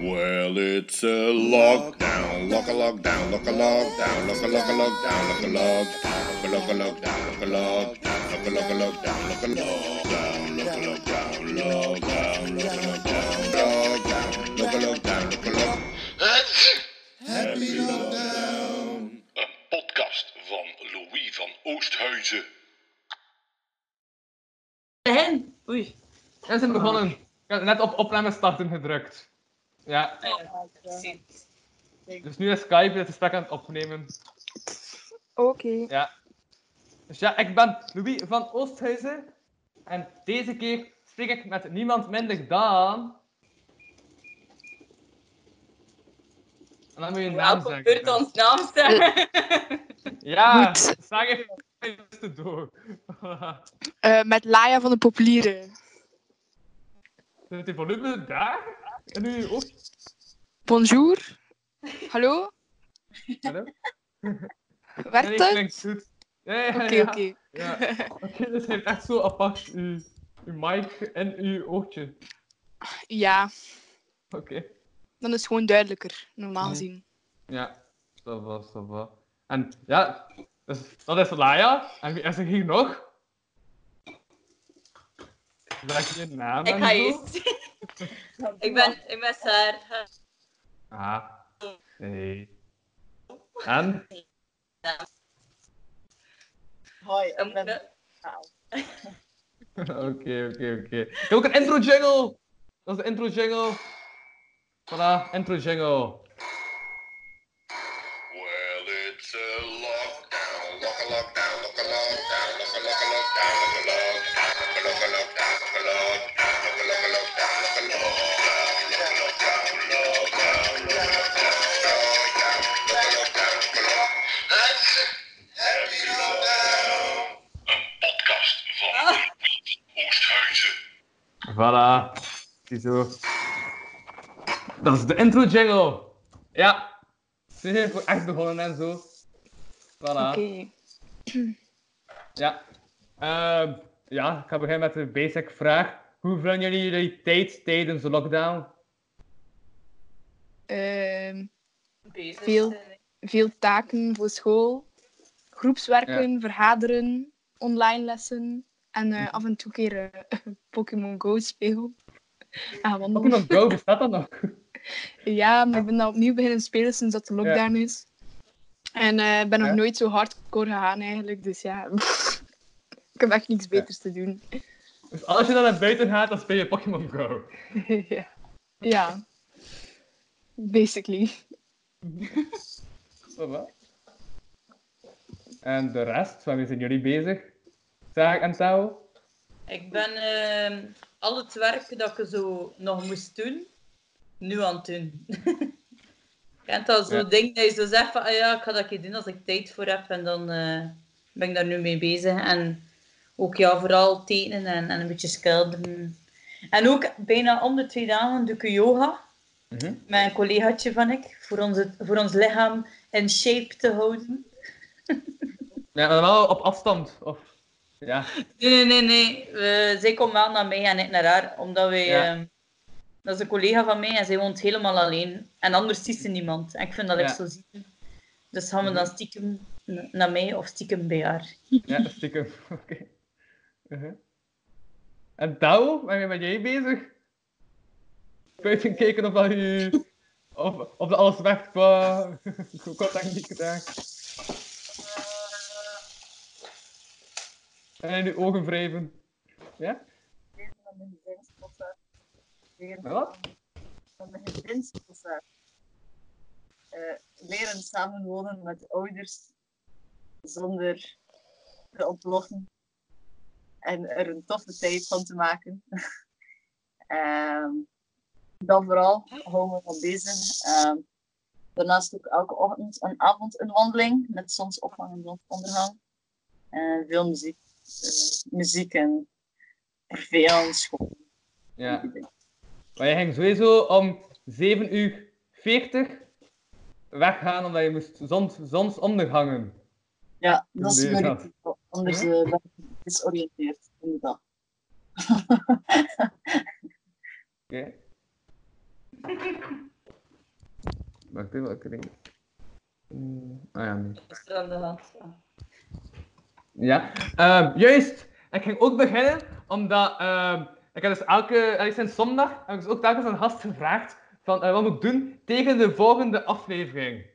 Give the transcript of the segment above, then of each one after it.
Well, it's a lockdown, lock a lockdown, lock a lockdown, lock a lock a lockdown, lock a lockdown, lock a lockdown, lock a lockdown, lock a lock a lockdown, lock a lockdown, lock a lockdown, lockdown, lock a lockdown, lockdown, lock a lockdown, lock a lock. Happy lockdown. Een podcast van Louis van Oosthuizen. Hen. Oei. We zijn begonnen. Ik heb net op opname starten gedrukt. Ja, dus nu is Skype het gesprek aan het opnemen. Oké. Ja. Dus ja, ik ben Louis van Oosthuizen. En deze keer spreek ik met niemand minder dan... En dan moet je een naam Welkom zeggen. beurt ons naam zeggen. Ja, zeg even eerst door. Eh, met Laia van de Populieren. Zit die volume daar? En nu ook? Bonjour. Hallo? Hallo? Werkt Nee, het? goed. Ja, ja, Oké, ja. oké. Ja. Dus je hebt echt zo apart uw, uw mic en uw oortje. Ja, Oké. dan is het gewoon duidelijker, normaal Mhm. gezien. Ja, dat was, dat was. En ja, dus dat is Laia. En wie is er hier nog? Zeg je naam Ik ga zo? ik, ben, ik ben Saar. Ah, nee. En? Hoi, ik ben Oké, oké, oké. Ik heb ook een intro jingle! Dat is de intro jingle. Voilà, intro jingle. Voilà. Ziezo. Dat is de intro jingle. Ja. Zie je, voor echt begonnen en zo. Voilà. Oké. Ja. Ehm, ja, ik ga beginnen met de basic vraag. Hoe vullen jullie jullie tijd tijdens de lockdown? Ehm, bezig Veel. zijn. veel taken voor school, groepswerken, vergaderen, online lessen en eh, af en toe keer eh, Pokémon Go spelen. Ah. Pokémon Go, bestaat dat nog? Ja, maar ik ben dat opnieuw beginnen spelen sinds dat de lockdown is. En eh, ik ben nog Ja. nooit zo hardcore gegaan eigenlijk, dus ja. ik heb echt niks beters te doen. Dus als je dan naar buiten gaat, dan speel je Pokémon Go. ja. ja. Basically. En de rest, waarmee zijn jullie bezig? En touw? Ik ben ehm, al het werk dat ik zo nog moest doen, nu aan het doen. Kent dat zo'n Ja. ding dat je zo zegt van, ah ja, ik ga dat keer doen als ik tijd voor heb. En dan eh, ben ik daar nu mee bezig. En ook ja, vooral tekenen en, en een beetje schilderen. En ook bijna om de twee dagen doe ik yoga. Mhm. Met een collegaatje van ik. Voor, onze, voor ons lichaam in shape te houden. Ja, maar wel op afstand. Of... Ja. Nee, nee, nee. We- zij komt wel naar mij en ik naar haar. Omdat wij... Ja. ehm, dat is een collega van mij en zij woont helemaal alleen. En anders ziet ze niemand. En ik vind dat echt zo ziek. Dus gaan we Mhm. dan stiekem naar mij of stiekem bij haar. Ja, stiekem. Oké. Uh-huh. En touw, waarmee ben jij bezig? Buiten kijken of dat je... Of, of dat alles werkt qua... qua techniek gedaan. En je ogen wrijven. Ja? met mijn gezinsproces. Wat? Met mijn gezinsproces. Eh, leren samenwonen met ouders zonder te ontploffen. En er een toffe tijd van te maken. Ehm, dan vooral houden we van bezig. Ehm, daarnaast ook elke ochtend en avond een wandeling met zonsopgang en zonsondergang. En veel muziek, eh, muziek en veel school. Ja. Maar je ging sowieso om 7 uur 40 weggaan omdat je moest zons, zonsondergangen. Ja, dat is mijn. Anders eh, ben ik in de dag. Oké. wacht even, welke ding? Hmm, Ah ja, nee. Is er aan de hand? Ja. Ehm, juist. Ik ging ook beginnen, omdat ehm, ik heb dus elke, elke sinds zondag, heb ik dus ook telkens een gast gevraagd van eh, wat moet ik doen tegen de volgende aflevering.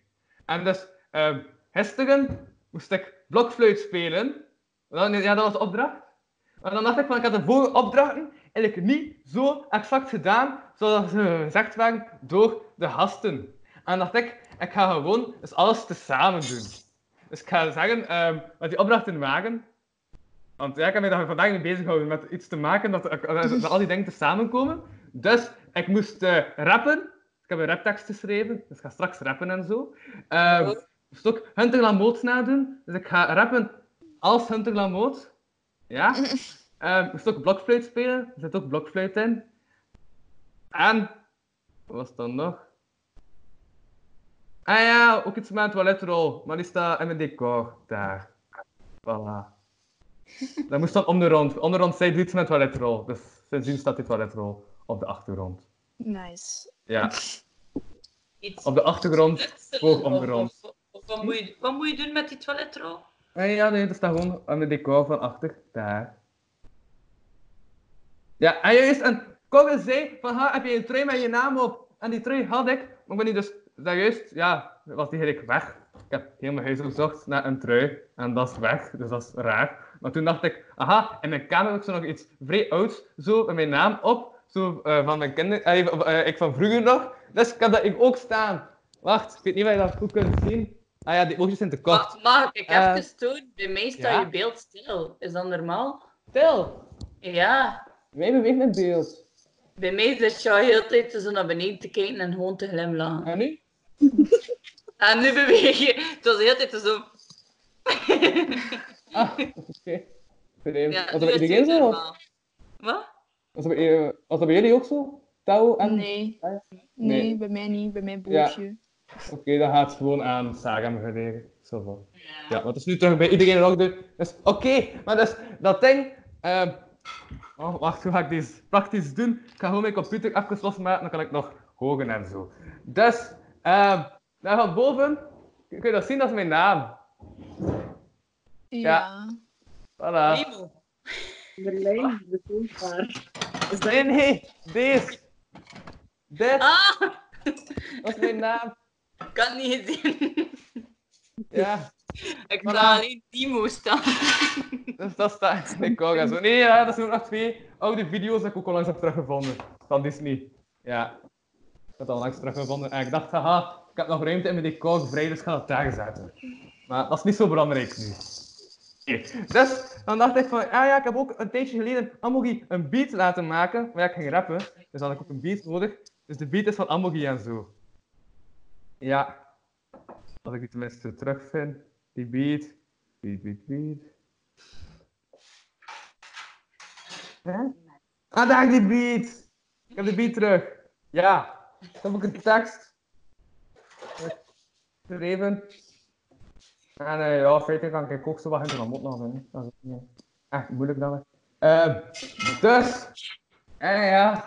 En dus ehm, gisteren moest ik blokfluit spelen. Ja, dat was de opdracht. En dan dacht ik van, ik had de vorige opdrachten eigenlijk niet zo exact gedaan zoals ze gezegd werden door de gasten. En dacht ik, ik ga gewoon dus alles tezamen doen. Dus ik ga zeggen ehm, wat die opdrachten waren. Want ja, ik heb me daar vandaag mee bezig gehouden met iets te maken dat, al die dingen te samenkomen. Dus ik moest eh, rappen. Ik heb een raptekst geschreven, dus ik ga straks rappen en zo. Ehm, ik moest ook Hunter Lamoot nadoen, dus ik ga rappen als Hunter Lamoot. Ja. Ehm, ik moest ook blokfluit spelen, er zit ook blokfluit in. En, wat was dan nog? Ah ja, ook iets met een toiletrol, maar die staat in mijn decor, daar. Voilà. Dat moest dan om de rond. Om de rond zij doet iets met toiletrol, dus sindsdien staat die toiletrol op de achtergrond. Nice. Ja, Iets op de achtergrond, hoog om de rond. of- of wat, moet je, wat moet je doen met die toiletrol? Ah ja, nee, dat staat gewoon aan de decor van achter, daar. Ja, en juist, en Kogge zei van, ha, heb je een trui met je naam op? En die trui had ik, maar ik ben niet dus, dat juist, ja, was die eigenlijk weg. Ik heb heel mijn huis gezocht naar een trui, en dat is weg, dus dat is raar. Maar toen dacht ik, aha, in mijn kamer heb ik zo nog iets vrij ouds, zo, met mijn naam op, zo eh, van mijn kinderen, eh, of, eh, ik van vroeger nog. Dus ik heb dat ik ook staan. Wacht, ik weet niet of je dat goed kunt zien. Ah ja, die oogjes zijn te kort. Ma- Mag ik even tonen? Bij mij staat ja? je beeld stil. Is dat normaal? Stil! Ja. Wij bewegen het beeld. Bij mij zit je al heel tijd zo naar beneden te kijken en gewoon te glimlachen. En nu? En nu beweeg je. Het was de hele tijd zo. Ah, oké. Vreemd. Ja, was dat bij iedereen zo? Wat? Was dat, bij, eh, was dat bij jullie ook zo? Touw en... Nee. Ah, ja. Nee, Nee. bij mij niet. Bij mij Ja. bootje. Oké, dan gaat het gewoon aan Saga me gelegen. Zo van. Ja, maar het is nu terug bij iedereen ook doen. Dus oké, maar dus dat ding. ehm oh, wacht, hoe ga ik deze praktisch doen? Ik ga gewoon mijn computer even losmaken, dan kan ik nog hogen en zo. Dus, ehm daar van boven kun je dat zien, dat is mijn naam. Ja. Voilà. Primo. Berlijn, betoonbaar. Is dat Nee, nee, deze. Dit, Ah, dat is mijn naam. ik had het niet gezien. Ja. Ik Voilà. zag alleen Timo staan. Dus dat staat in de en zo. Nee, ja, dat zijn ook nog twee oude video's dat ik ook al langs heb teruggevonden. Van Disney. Ja. Ik dat al langs teruggevonden. En ik dacht, haha, ik heb nog ruimte in mijn decor vrij, dus ga dat daar zetten. Maar dat is niet zo belangrijk nu. Dus, dan dacht ik van, ah ja, ik heb ook een tijdje geleden Amogi een beat laten maken. Maar ja, ik ging rappen, dus had ik ook een beat nodig. Dus de beat is van Amogi en zo. Ja. Als ik die tenminste terugvind. Die beat. Beat, beat, beat. Ah, daar die beat. Ik heb de beat terug. Ja. Dan heb ik een tekst. Geschreven. En eh, ja, feitelijk kan ik ook zo wat in de mond nog. Dat is niet echt moeilijk dan. Ehm dus. En ja.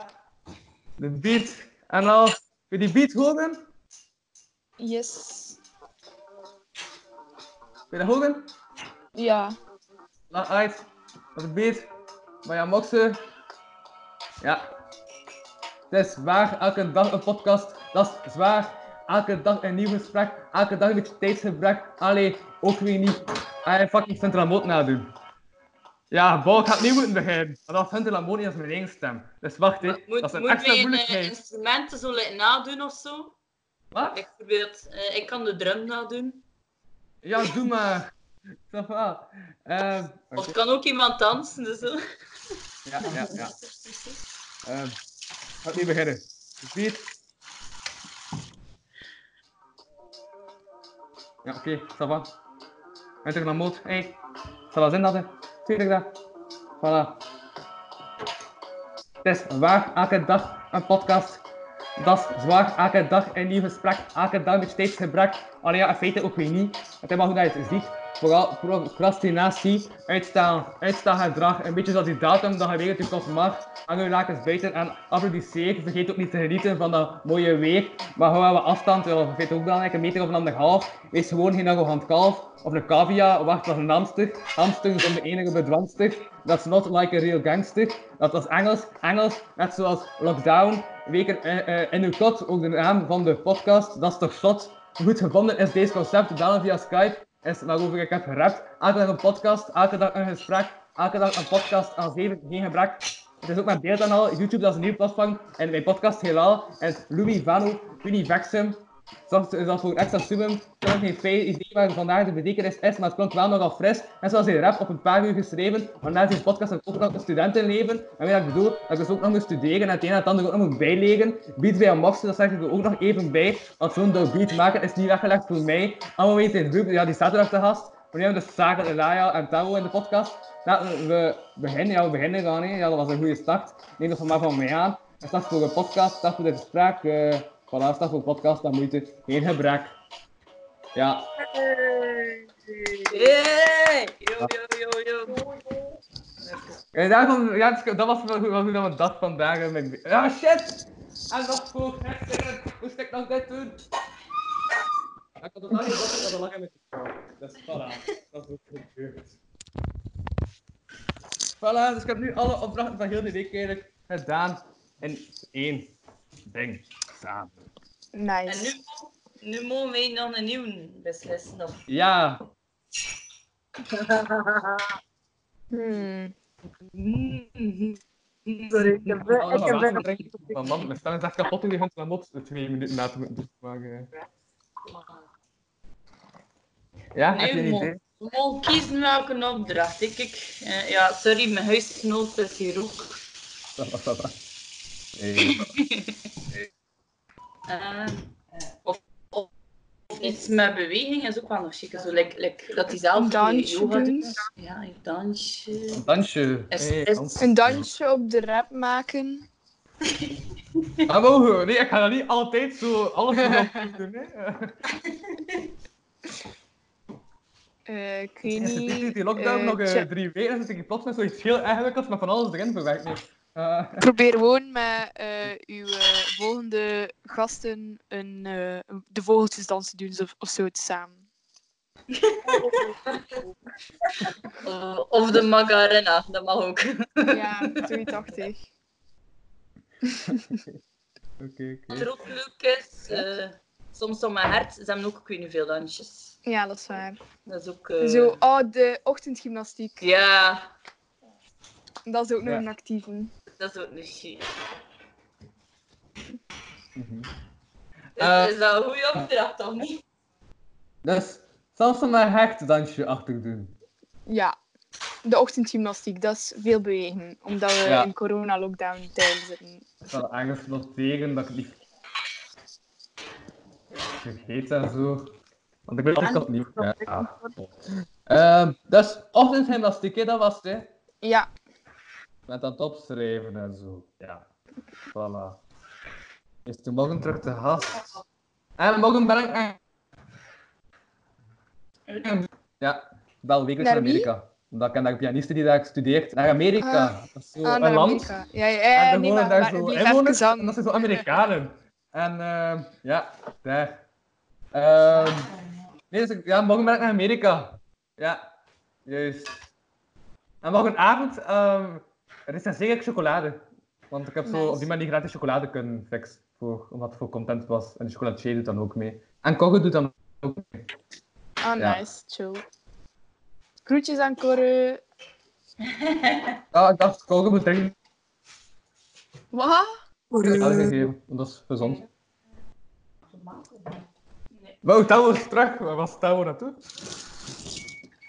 De beat. En al. Wil je die beat horen? Yes. Wil je dat horen? Ja. Laat uit. Wat de beat. Maar ja, Moxe. Ja. Het is zwaar. Elke dag een podcast. Dat is zwaar. Elke dag een nieuw gesprek. Elke dag een beetje tijdsgebrek. Allee, ook weer niet. En fucking Central Moot nadoen. Ja, Bo, ik ga opnieuw moeten beginnen. Want dat Central niet als mijn eigen stem. Dus wacht, hè. Moet, dat is een moet extra eh, moeilijkheid. instrumenten zo laten nadoen of zo? Wat? Bijvoorbeeld, eh, ik kan de drum nadoen. Ja, doe maar. Ça va. Ehm, Of kan ook iemand dansen. Dus, zo. Ja, ja, ja. Ehm, ga nu beginnen. De beat. Ja, oké, ça va. Met er naar moed. Hé, hey. dat zin dat, hè? Tuurlijk dat. Voilà. Het is waar, elke dag een podcast. Dat is zwaar, elke dag een nieuw gesprek. Elke dag met steeds gebrek. Allee, ja, in feite ook weer niet. Het is maar hoe dat je het ziet. Vooral procrastinatie, uitstel, uitstelgedrag, een beetje zoals die datum dat je weet dat je kost mag. En je lakens buiten en applaudisseer. Vergeet ook niet te genieten van dat mooie weer. Maar hou wel afstand, ja, vergeet ook belangrijk, een meter of een anderhalf. Wees gewoon geen arrogant kalf of een cavia, wacht als een hamster. Hamster zonder enige bedwangster. That's not like a real gangster. Dat was Engels. Engels, net zoals lockdown. Weken eh, in uw kot, ook de naam van de podcast. Dat is toch zot. Goed gevonden is deze concept. Bellen via Skype is waarover ik heb gerapt. Elke dag een podcast, elke dag een gesprek, elke dag een podcast aan zeven, geen gebrek. Het is ook mijn beeldkanaal, YouTube dat is een nieuw platform. En mijn podcast Heelal is Louis Vano, Univexum. Zorgt dat voor een extra summum. Ik heb nog geen fijn idee waar vandaag de betekenis is, maar het klonk wel nogal fris. En zoals hij rap op een paar uur geschreven, maar na deze podcast heb ik ook een studentenleven. En wat ik bedoel, dat ik dus ook nog moet studeren en het een en het ander ook nog moet bijleren. Beat bij een moksen, dat zeg ik ook nog even bij. Want zo'n dope beat maken is niet weggelegd voor mij. Allemaal weten in groep, ja die staat er ook te gast. We hebben dus Saga, Elaya en Tao in de podcast. Nou, we beginnen, ja we beginnen gaan, hè. ja dat was een goede start. Neem dat van maar van mij aan. En start voor een podcast, start voor dit gesprek. Uh, voilà, start voor podcast, dan moet je geen gebrek. Ja, Hey! Yo, yo, yo, yo. En daarom, ja, het is- dat was wel hoe, wel hoe dat we dat vandaag hebben. met- Ja, shit! En nog voor gisteren moest ik nog dit doen. Ik had het op, ik had het lachen met de vrouw. Dus voilà, dat is ook gebeurd. Voilà, dus ik heb nu alle opdrachten van heel de week eigenlijk gedaan in één ding samen. En Nice. nu, nu mogen wij nog een nieuwe beslissen. Of... Ja, Hmm. Sorry, ik heb, Oh, ik heb wacht, bijna... drink. Van man, mijn stem is echt kapot en die gaat mijn mot twee minuten na te moeten eh, Ja, heb je een we idee? mogen- we mogen kiezen welke opdracht. Ik, ik, eh, ja, sorry, mijn huisgenoot is hier ook. Ça va, Eh, of, of, of iets met beweging is ook wel nog chic. Zo, like, like, dat hij zelf Een dansje yoga doet. Ja, een dansje. Dansje. Is- Hey, is- dans. Een dansje op de rap maken. Ah, mogen? Nee, ik ga dat niet altijd zo alles doen. Hè. Eh, ik weet Is het niet. die lockdown nog tja- drie weken? Zit ik plots met zoiets heel ingewikkelds met van alles erin verwerkt. Nee. Eh, Probeer gewoon met eh, uw eh, volgende gasten een, eh, de vogeltjesdans te doen of, of zo samen. Of de Magarena, dat mag ook. Ja, 82. Oké, oké. Wat er ook leuk is, eh, soms op mijn hart, ze hebben ook ik weet niet veel dansjes. Ja, dat is waar. Dat is ook... eh, Zo, oh, de ochtendgymnastiek. Ja, Dat is ook nog Ja. een actieve. Dat is ook een shit. Mhm. Is, Eh, is dat een goede opdracht, toch niet? Dus, zelfs een hechtdansje achter doen. Ja, de ochtendgymnastiek, dat is veel bewegen. Omdat we Ja. in corona-lockdown tijden zitten. Ik zal ergens noteren dat ik het niet vergeet en zo. Want ik ben altijd opnieuw. Ja. Ehm, dus, ochtendgymnastiek, hè, dat was het, hè. Ja, Met dat opschrijven en zo. Ja. Voilà. Is toen morgen terug te gast. En morgen ben ik... Ja, bel wekelijks Naar? Amerika. Omdat ik ken daar pianisten die daar studeert. Naar Amerika. Dat is zo ah, een land. Amerika. Ja, ja, En ja dan wonen daar zo inwoners. aan. En dat zijn zo Amerikanen. En ehm, ja, daar. Ehm nee, dus ja, morgen ben ik naar Amerika. Ja, juist. En morgenavond ehm recenseer ik chocolade. Want ik heb zo Nice. op die manier gratis chocolade kunnen fixen. Voor, omdat het voor content was. En de chocolatier doet dan ook mee. En Kogge doet dan ook mee. Ah, Ja. nice, chill. Groetjes aan Corre. Ja, ik dacht, Kogge moet dringend Wat? chocolade geven. Want dat is gezond. Wauw, Touw is terug. Waar was Touw naartoe?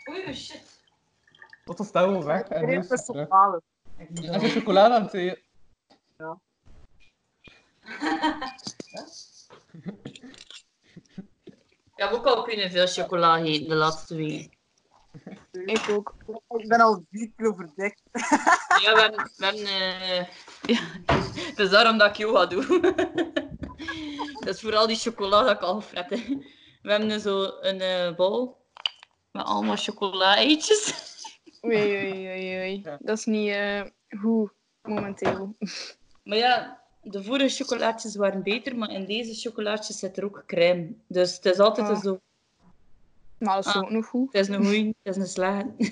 Oei, shit. Wat was Touw weg? En nu is terug. Voor chocolade aan het eten. Ik heb ook al kunnen veel chocola eten de laatste week. Ik ook. Ik ben al vier kilo verdekt. Ja, we hebben... We hebben eh, ja, het is daarom dat ik yoga doe. dat is vooral die chocola dat ik al fret. We hebben zo een eh bol Met allemaal chocola-eitjes. Oei, oei, oei, oei. Ja. Dat is niet eh, goed momenteel. Maar ja, de vorige chocolaatjes waren beter, maar in deze chocolaatjes zit er ook crème. Dus het is altijd Ah. zo. Maar dat is Ah. ook nog goed. Het is een goeie, het is een slagen.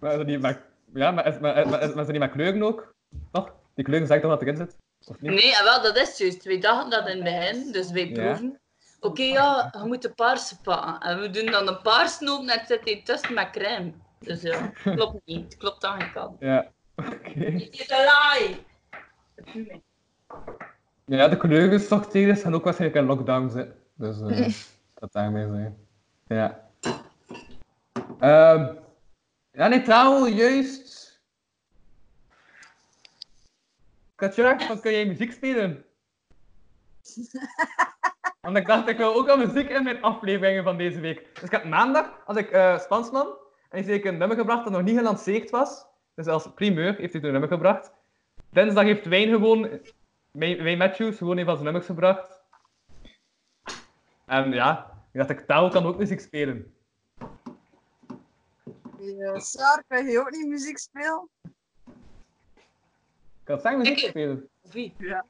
Maar is dat niet met... Ja, maar is, maar, maar, maar is niet met kleuren ook? Toch? Die kleuren zeggen toch wat erin zit? Of niet? Nee, ah, wel, dat is juist. Wij dachten dat in het begin, dus wij Ja. Oké, ja, je moet de paarse pakken. En we doen dan de paarse open en het zit hier tussen met crème. Dus ja, klopt niet. Klopt aan geen kant. Ja. Oké. Het is een lie! Ja, de kleurensorteerders gaan ook waarschijnlijk in lockdown zitten. Dus eh dat daarmee zijn. Ja. Ehm ja, nee, trouw, juist. Katja, kun jij muziek spelen? Want ik dacht, ik wil ook al muziek in mijn afleveringen van deze week. Dus ik heb maandag, als ik eh Spansman, en die heeft een nummer gebracht dat nog niet gelanceerd was. Dus als primeur heeft hij een nummer gebracht. Dinsdag heeft Wijn gewoon Wayne Wayne Matthews gewoon een van zijn nummers gebracht. En ja, ik dacht, ik Tao kan ook muziek spelen. Ja, Saar, kan je ook niet muziek spelen? Ik kan zang muziek Ik- spelen. Wie? Ja.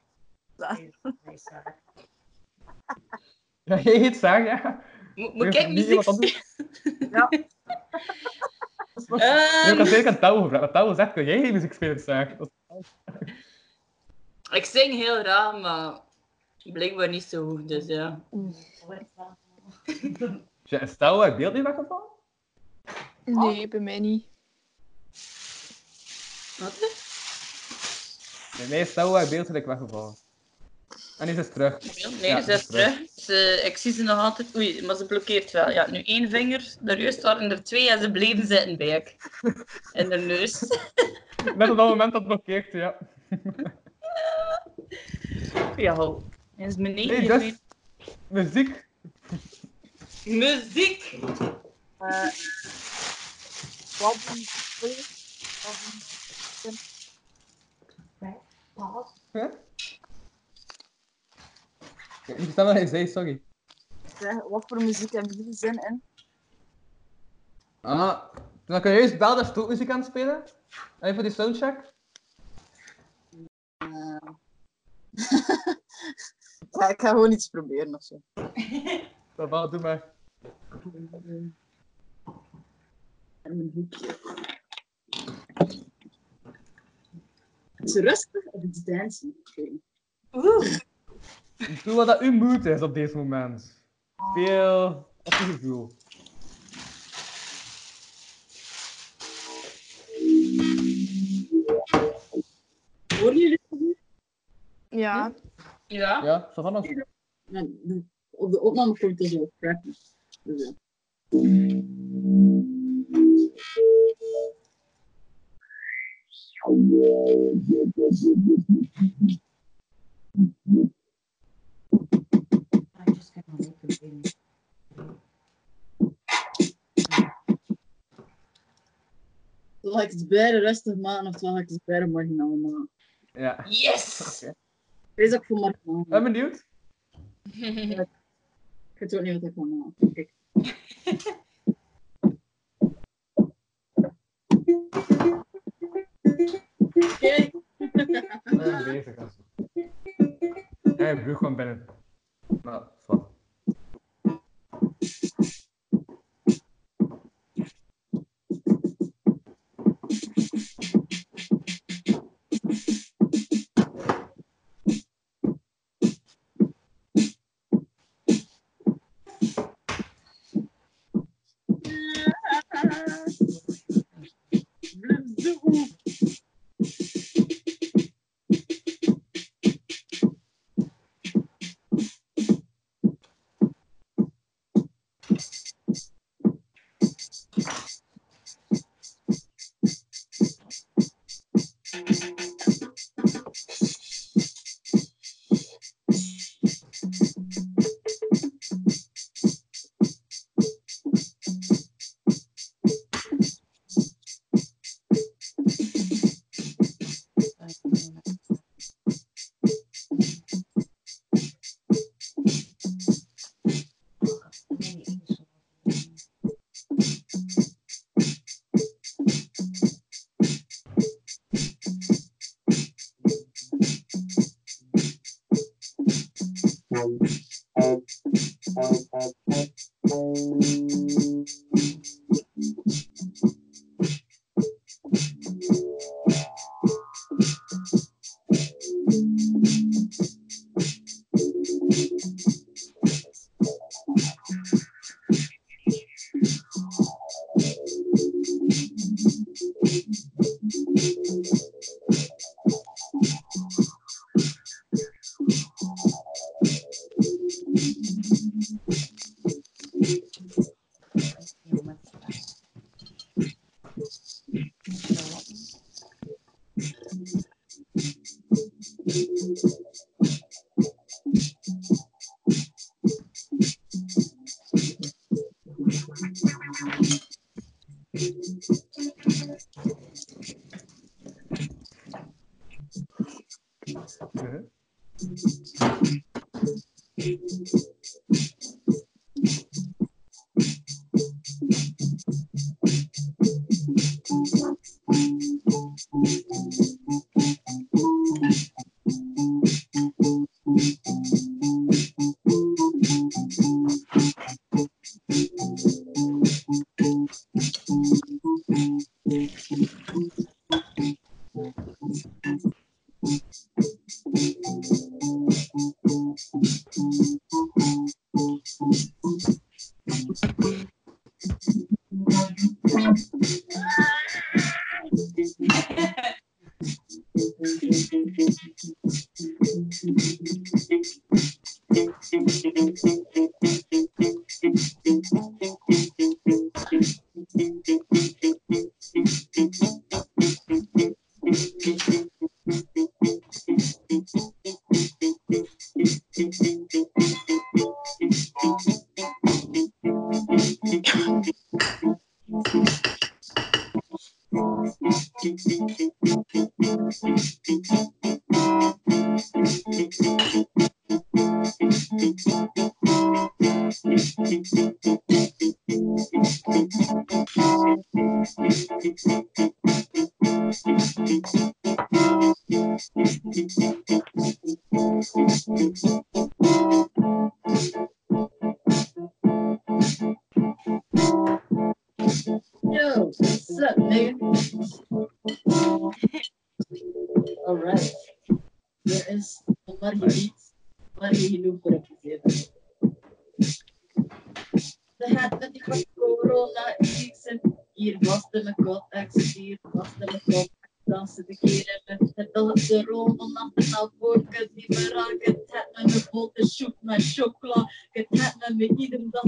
Ja, jij heet Sarah, ja. Mo- Moet ik muziek. Ja. Nee, ik had zeker aan Tao gevraagd. Maar Tao zegt, kun jij geen muziek spelen, Ik zing heel graag, maar blijkbaar niet zo goed, dus ja. Ja, is Tao uit beeld niet weggevallen? Nee, bij mij niet. Wat? Nee, mij is Tao uit beeld gelijk weggevallen. En is terug. Nee, Ja, ze is terug. Ze, ik zie ze nog altijd. Oei, maar ze blokkeert wel. Ja, nu één vinger. Daarjuist waren er twee en ze bleven zitten bij ik. In de neus. Net op dat moment dat het blokkeert, ja. Ja, ho. is mijn Nee, dus, muziek. Muziek! Wat een speel? Huh? Ik verstaan wat hij zei, sorry. Zeg, Wat voor muziek hebben jullie zin in? Ah, dan kun je juist je ook muziek aan het spelen. Even voor die soundcheck. Eh, ja, ik ga gewoon iets proberen of zo. Dat wel, doe maar. En mijn hoekje. Is het rustig of iets dancing? Oké. Oeh. Doe wat dat uw moed is op deze moment. Veel op je gevoel. Horen jullie het goed? Ja. Ja? Ja, zo van nog. Op de opname komt het zo. Dus ja. Zal ik het beide rustig maken of zal ik het beide marginaal maken? Ja. Yes! Oké. Wees ook voor marginaal. Ben benieuwd. Ik weet ook niet wat ik ga maken. Kijk. Kijk. Ik ben bezig. als- hij ik gewoon binnen. Nou, van? Let's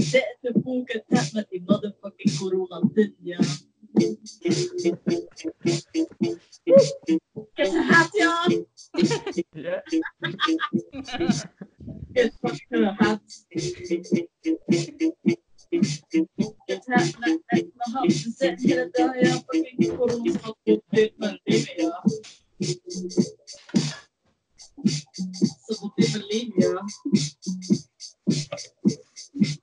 idem dat dit te boeken. Het het met die motherfucking corona din, ja. Het het ja. Ja. Het fucking hat. Het hat met echt mijn handen zitten hele dag, ja. Fucking corona gaat op dit mijn leven, ja. Zo op dit mijn leven, ja. Ja, ja,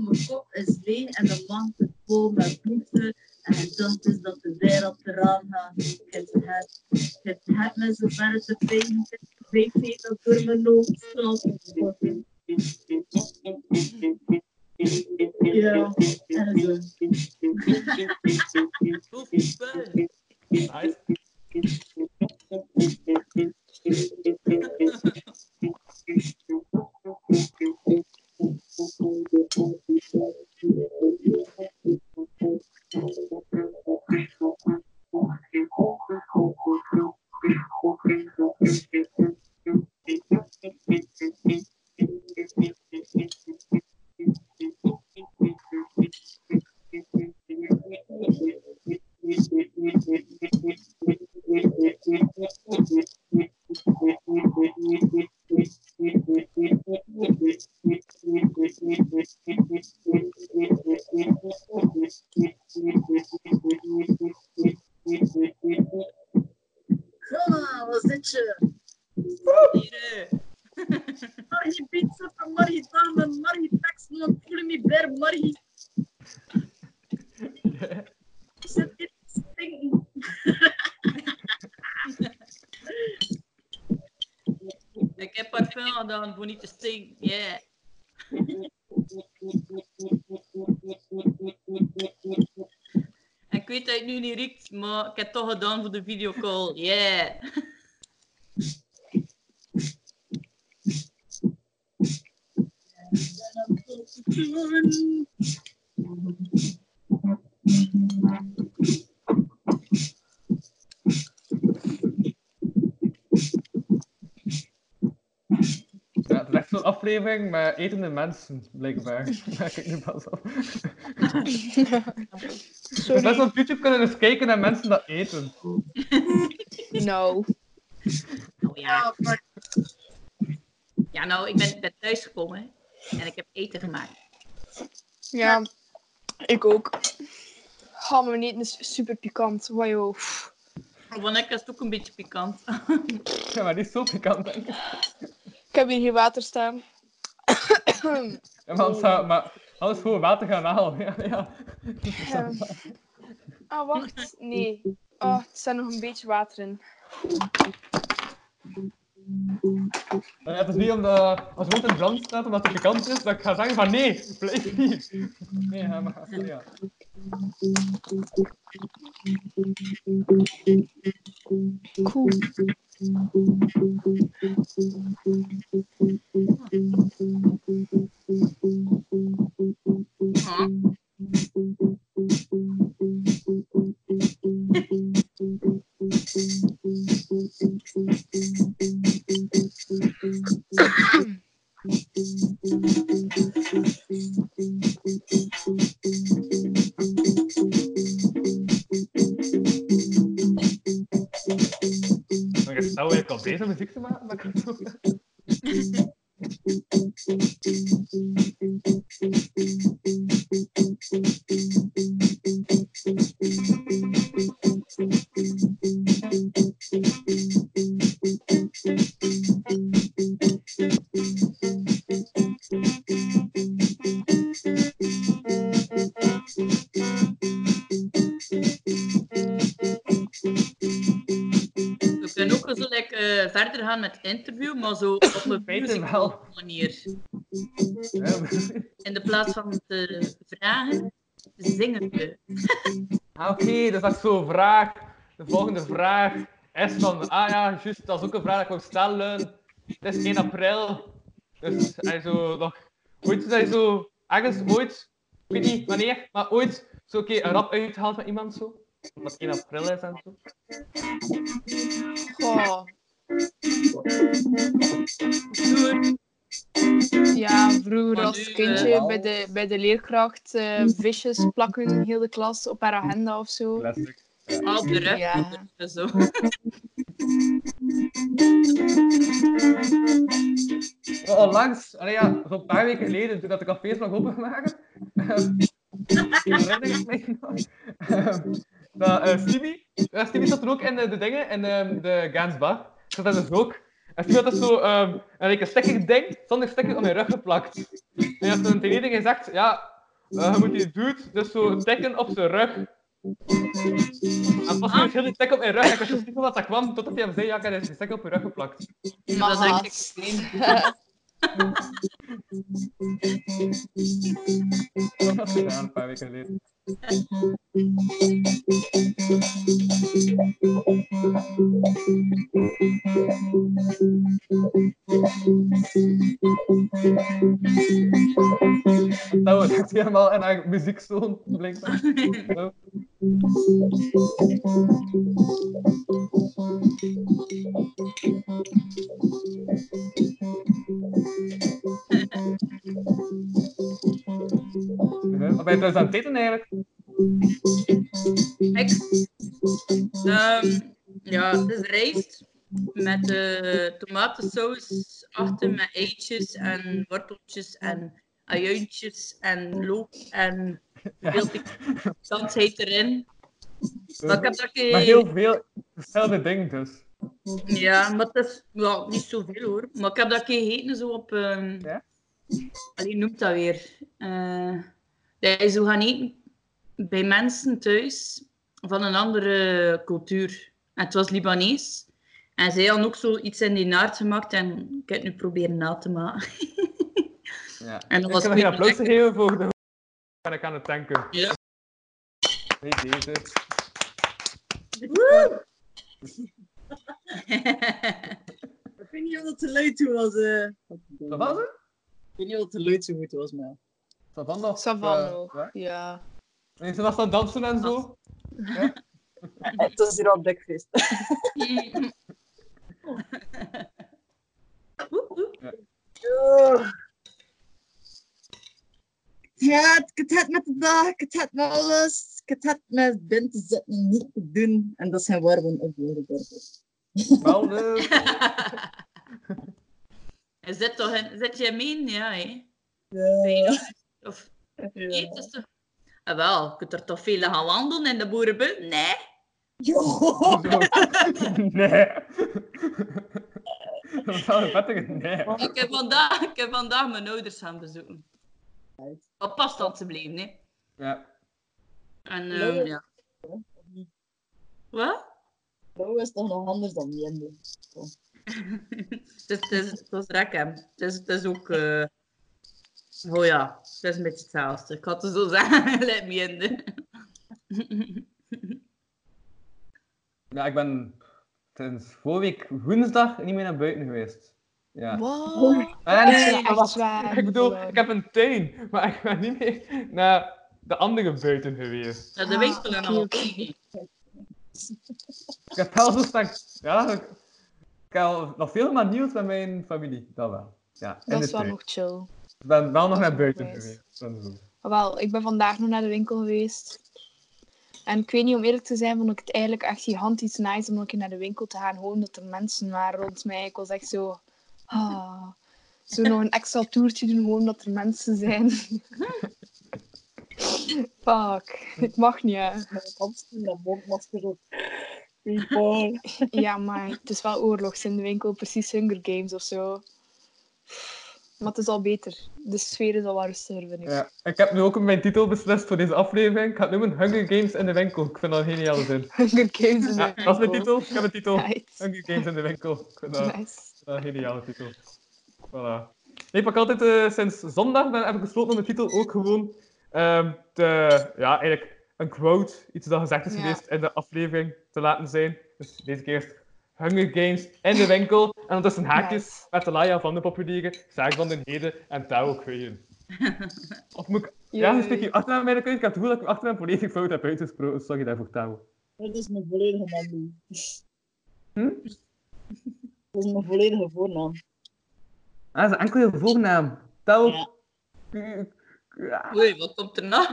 mijn kop is leeg en de wand is vol met bloed. En dat is dat de wereld eraan gaat. Het het, het het me zo ver te. Ik weet dat door mijn hoofd straalt. Ja, en zo. Super. Nice. Voilà, niet riekt, maar ik heb het toch gedaan voor de videocall. Yeah. Ja, het is echt zo'n aflevering met etende mensen, blijkbaar. Merk ik nu pas op. Dus best Sorry. op YouTube kunnen eens kijken naar mensen dat eten. No. Oh ja. Ja, nou, ik ben, ben thuisgekomen en ik heb eten gemaakt. Ja, ik ook. Ga eten is super pikant. Wajo. Van ik is het ook een beetje pikant. Ja, maar niet zo pikant, denk ik. Ik heb hier geen water staan. Ja, maar anders, maar anders gewoon water gaan halen. Ja, ja. Ehm. Ah, wacht. Nee. Oh, er staat nog een beetje water in. Ja, het is niet omdat, als het in brand staat omdat het pikant is, dat ik ga zeggen van nee, blijf hier. Nee, maar ja. Cool. Ja. Sta eigenlijk al bezig muziek te maken. interview, maar zo op een wel. manier. In de plaats van te vragen, zingen we. Ah, Oké, dus dat is zo'n vraag. De volgende vraag is van, ah ja, juist, dat is ook een vraag dat ik stellen. Het is 1 april. Dus hij zo nog, ooit is hij zo, ergens ooit, ik weet niet wanneer, maar ooit zo een keer een rap uitgehaald met iemand zo. Omdat het 1 april is en zo. Goh. Ja, vroeger als kindje eh, bij, de, bij de leerkracht eh, visjes plakken heel de klas op haar agenda of zo. Al op de rug. Ja. en Zo. Maar Onlangs, allee, ja, zo'n paar weken geleden, toen dat de cafés nog open waren, ehm, herinner ik mij nog, ehm, dat eh Stevie, ja, Stevie zat er ook in de, de dingen, in de, de Gans Bar. Zat dat dus ook. En toen had dat zo ehm, een stickig ding zonder sticker op mijn rug geplakt. En hij had toen tegen iedereen gezegd, ja, eh, je moet die dude dus zo tikken op zijn rug. En pas nu heel die tik op mijn rug. En ik wist niet van wat dat kwam, totdat hij hem zei, ja, ik heb een sticker op je rug geplakt. Dat denk ik niet. Dat was gedaan een paar weken geleden. Dat wordt echt helemaal in haar muziekzoon, blijkbaar. Mhm. Wat ben je trouwens aan het eten eigenlijk? Ehm, ja, is rijst met eh tomatensaus achter met eitjes en worteltjes en ajuintjes en loop en veel erin. Maar ik heb dat Maar heel veel verschillende dingen dus. Ja, maar het is ja, niet zoveel hoor. Maar ik heb dat keer gegeten zo op. ehm Ja? Allee, noemt dat weer? Eh dat je zo gaan eten bij mensen thuis van een andere cultuur. En het was Libanees. En zij hadden ook zoiets in die naart gemaakt en ik heb het nu proberen na te maken. Ja. En dat ik was kan nog geen goed applaus geven voor de ben ik aan het tanken. Ja. Nee, deze. Ik weet niet of dat te luid toe was. eh. Wat was het? Ik weet niet of het te luid zo goed was, maar... Savan nog? Savan Eh, nog, ja? ja. En ze was dan dansen en zo? Het was hier al breakfast. Het het het met de dag, het het met alles, het het met binnen te zitten, niet te doen. En dat zijn warmen op de Wel, zit, toch in, zit je mee? Ja, hè? Ja. Of is toch... Ah, wel, je kunt er toch veel gaan wandelen in de boerenbut? Nee. Jo. Nee. Dat is wel een vettige nee. Ik heb, vandaag, ik heb vandaag mijn ouders gaan bezoeken. Op afstand te blijven, hè. Ja. En, ehm, ja. Wat? Dat is toch nog anders dan minder. het, is, het, is, het was rek, hè. Het is, het is ook... eh, Oh ja, het is een beetje hetzelfde. Ik had het zo zeggen, lijkt me in. Ja, ik ben sinds vorige week woensdag niet meer naar buiten geweest. Ja. Wow. Dat was- ik bedoel, ik heb een tuin, maar ik ben niet meer naar de andere buiten geweest. Ja, de Ah, winkel en oké, al. oké. Ik heb wel zo sterk... Ja, ik, ik heb nog veel maar nieuws met mijn familie. Dat wel. Ja, Dat is wel nog chill. Ik ben wel nog dat naar buiten geweest. Dat goed. Wel, ik ben vandaag nog naar de winkel geweest. En ik weet niet, om eerlijk te zijn, vond ik het eigenlijk echt gigantisch nice om een keer naar de winkel te gaan. Gewoon omdat er mensen waren rond mij. Ik was echt zo... Ah, zo nog een extra toertje doen, gewoon omdat er mensen zijn. Fuck. Ik mag niet, hè. Dat mondmasker op. People. Ja, maar het is wel oorlogs in de winkel. Precies Hunger Games of zo. Maar het is al beter. De sfeer is al wat rustiger, vind ik. Ja, ik heb nu ook mijn titel beslist voor deze aflevering. Ik ga het noemen Hunger Games in de winkel. Ik vind dat een geniale zin. Hunger Games in de Ja, winkel. dat is mijn titel. Ik heb een titel. Nice. Hunger Games in de winkel. Ik vind dat, Nice. Een geniale titel. Voilà. Nee, ik altijd eh, sinds zondag ben, heb ik besloten om de titel ook gewoon ehm, te, ja, eigenlijk een quote, iets dat gezegd is Ja. geweest in de aflevering te laten zijn. Dus deze keer is Hunger Games in de winkel. En ondertussen haakjes Nice. met de Laia van de populieren, Zaak van den Heden en Touw Kweeën. Of moet ik... Ja, een stukje achternaam bij de keuze. Ik heb het gevoel dat ik achternaam volledig fout heb uitgesproken. Sorry daarvoor, Touw. Dat is mijn volledige naam. Hm? Dat is mijn volledige voornaam. Ah, dat is enkel je voornaam. Touw... Ja. Ja. Oei, wat komt er nou?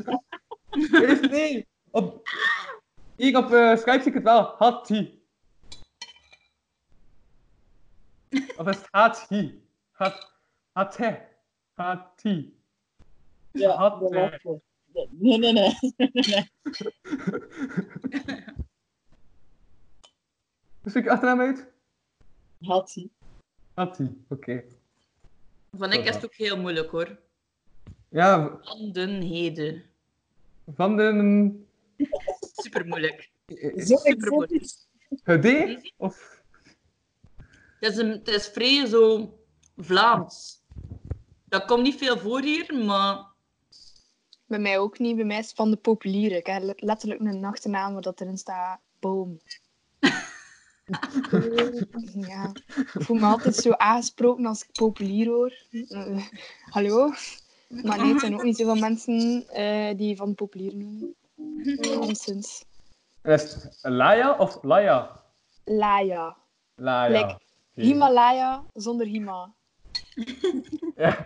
Eerst nee. Op... Hier op eh, Skype zie ik het wel. Hatti. Of is het Hatti? Hat... Hatte. Hatti. Ja, het. Nee, nee, nee. nee. Spreek je achternaam uit? Had hij. Oké. Van ik is het ook heel moeilijk hoor. Ja, Van den heden. van de... Super moeilijk. Zo Super moeilijk. exotisch. HD? Of... Het is, een, het is vrij zo Vlaams. Dat komt niet veel voor hier, maar Bij mij ook niet. Bij mij is het van de populieren. Ik heb letterlijk een achternaam waar dat erin staat boom. ja. Ik voel me altijd zo aangesproken als ik populier hoor. Eh, hallo? Maar nee, het zijn ook niet zoveel mensen eh, die van populier noemen. Nonsens. Is het Laya of Laya? Laya. Laya. Like, Oké. Himalaya zonder Hima. Ja.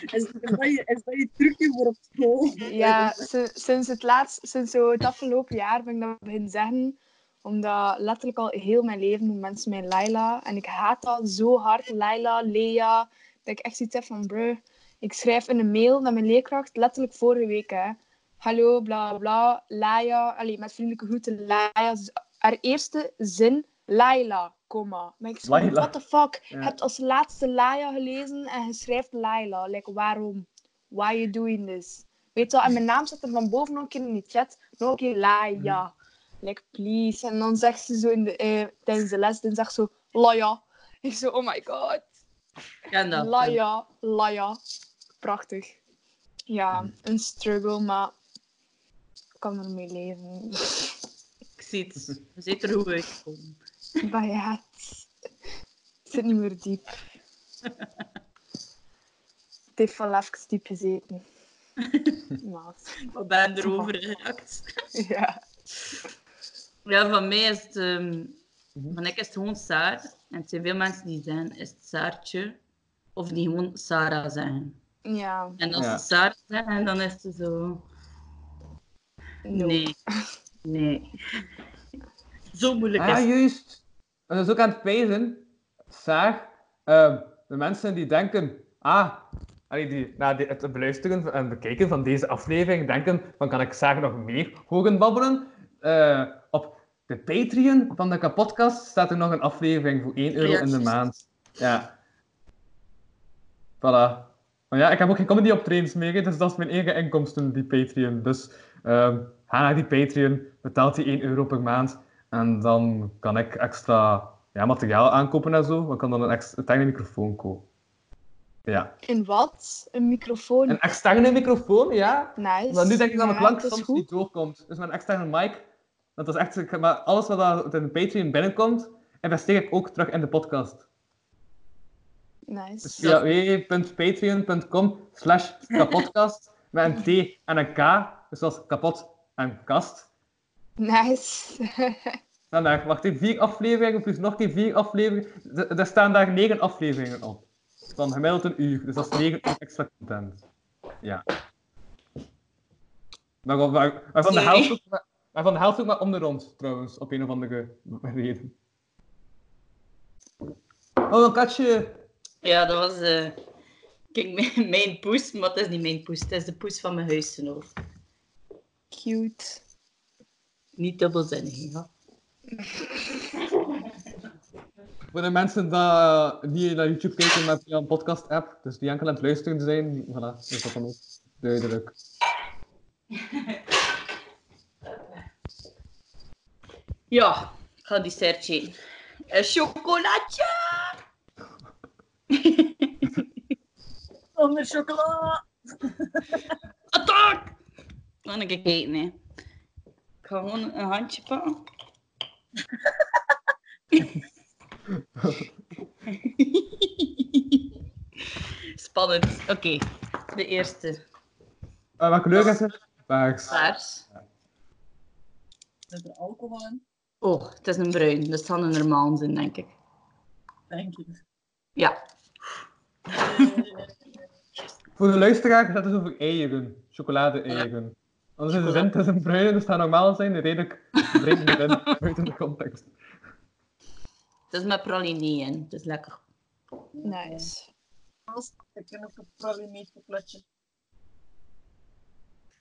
Is, is, dat je, is dat je trucje voor op school? Ja, si- sinds het laatst, sinds zo het afgelopen jaar ben ik dat beginnen zeggen. Omdat letterlijk al heel mijn leven doen mensen mij Laila. En ik haat dat zo hard. Laila, Lea. Dat ik echt zoiets heb van, bruh. Ik schrijf in een mail naar mijn leerkracht, letterlijk vorige week, hè. Hallo, bla bla, Laia. Allee, met vriendelijke groeten, Laia. Dus haar eerste zin, Laila, komma. Maar ik Laila. what the fuck? Ja. Je hebt als laatste Laia gelezen en je schrijft Laila. Like, waarom? Why are you doing this? Weet je wel, en mijn naam staat er van boven nog een keer in die chat. Nog een keer Laia. Like, please. En dan zegt ze zo in de, eh, tijdens de les, dan zegt ze zo, Laia. Ik zo, oh my god. ken dat. Laia, Laia. Prachtig. Ja, een struggle, maar ik kan ermee leven. Ik zie het. Je ziet er goed uitgekomen. Maar ja, het zit niet meer diep. Het heeft wel even diep gezeten. Maar, Ik ben erover geraakt. ja. Ja, van mij is het... ehm, van ik is het gewoon Saar. En het zijn veel mensen die zeggen, is het Saartje? Of die gewoon Sarah zeggen. Ja, En als Ja. ze Sarah zeggen, dan is het zo... no. Nee. Nee. Zo moeilijk is Ah, het. juist. En dat is ook aan het pijzen. Saar, ehm, de mensen die denken, ah, allee, die na de- het beluisteren en bekijken van deze aflevering denken, van kan ik Saar nog meer horen babbelen? Eh, op de Patreon van de kapotkast staat er nog een aflevering voor 1 euro Ja, in de maand. Ja. Voilà. Maar ja, ik heb ook geen comedy optredens meer, dus dat is mijn enige inkomsten, die Patreon. Dus ehm, ga naar die Patreon, betaalt die 1 euro per maand. En dan kan ik extra ja, materiaal aankopen en zo. Dan kan dan een extra externe microfoon kopen. Ja. In wat? Een microfoon? Een externe microfoon, ja. Nice. Maar nu denk ik dat mijn Ja, klank soms goed. niet doorkomt. Dus met een externe mic. Dat is echt, maar alles wat uit in de Patreon binnenkomt, investeer ik ook terug in de podcast. Dus Nice. via www.patreon.com slash kapodcast met een T en een K. Dus dat is kapot en kast. Nice. staan daar, wacht even, vier afleveringen plus nog een keer vier afleveringen. Er staan daar negen afleveringen op. Van gemiddeld een uur, dus dat is negen uur extra content. Ja. Waarvan, waar, waarvan, de helft maar- waarvan de helft ook maar om de rond, trouwens, op een of andere reden. Oh, een katje! Ja, dat was... eh, Kijk, mijn, mijn poes, maar het is niet mijn poes. Het is de poes van mijn huisgenoot. Cute. Niet dubbelzinnig, ja. Voor de mensen die eh, naar YouTube kijken, via een podcast-app, dus die enkel aan het luisteren zijn, voilà, is dat dan ook duidelijk. Ja, ik ga die sertje. Een chocolatje! Zonder chocola. Attack! Kan ik eten, hè. Ik ga gewoon een handje pakken. Spannend. Oké, de eerste. Uh, welke kleur is het? Paars. Paars. Zit er alcohol in? Oh, het is een bruin. Dus het zal een normaal zijn, denk ik. Denk ik. Ja. Voor de luisteraar gaat het over eieren. Chocolade-eieren. Anders is de zin, het is een bruine, dus het gaat normaal zijn. Redelijk vreemd erin, buiten de context. Het is met praline in. Het is lekker. Nice. Als ik ken ook een pralineetchocolaatje.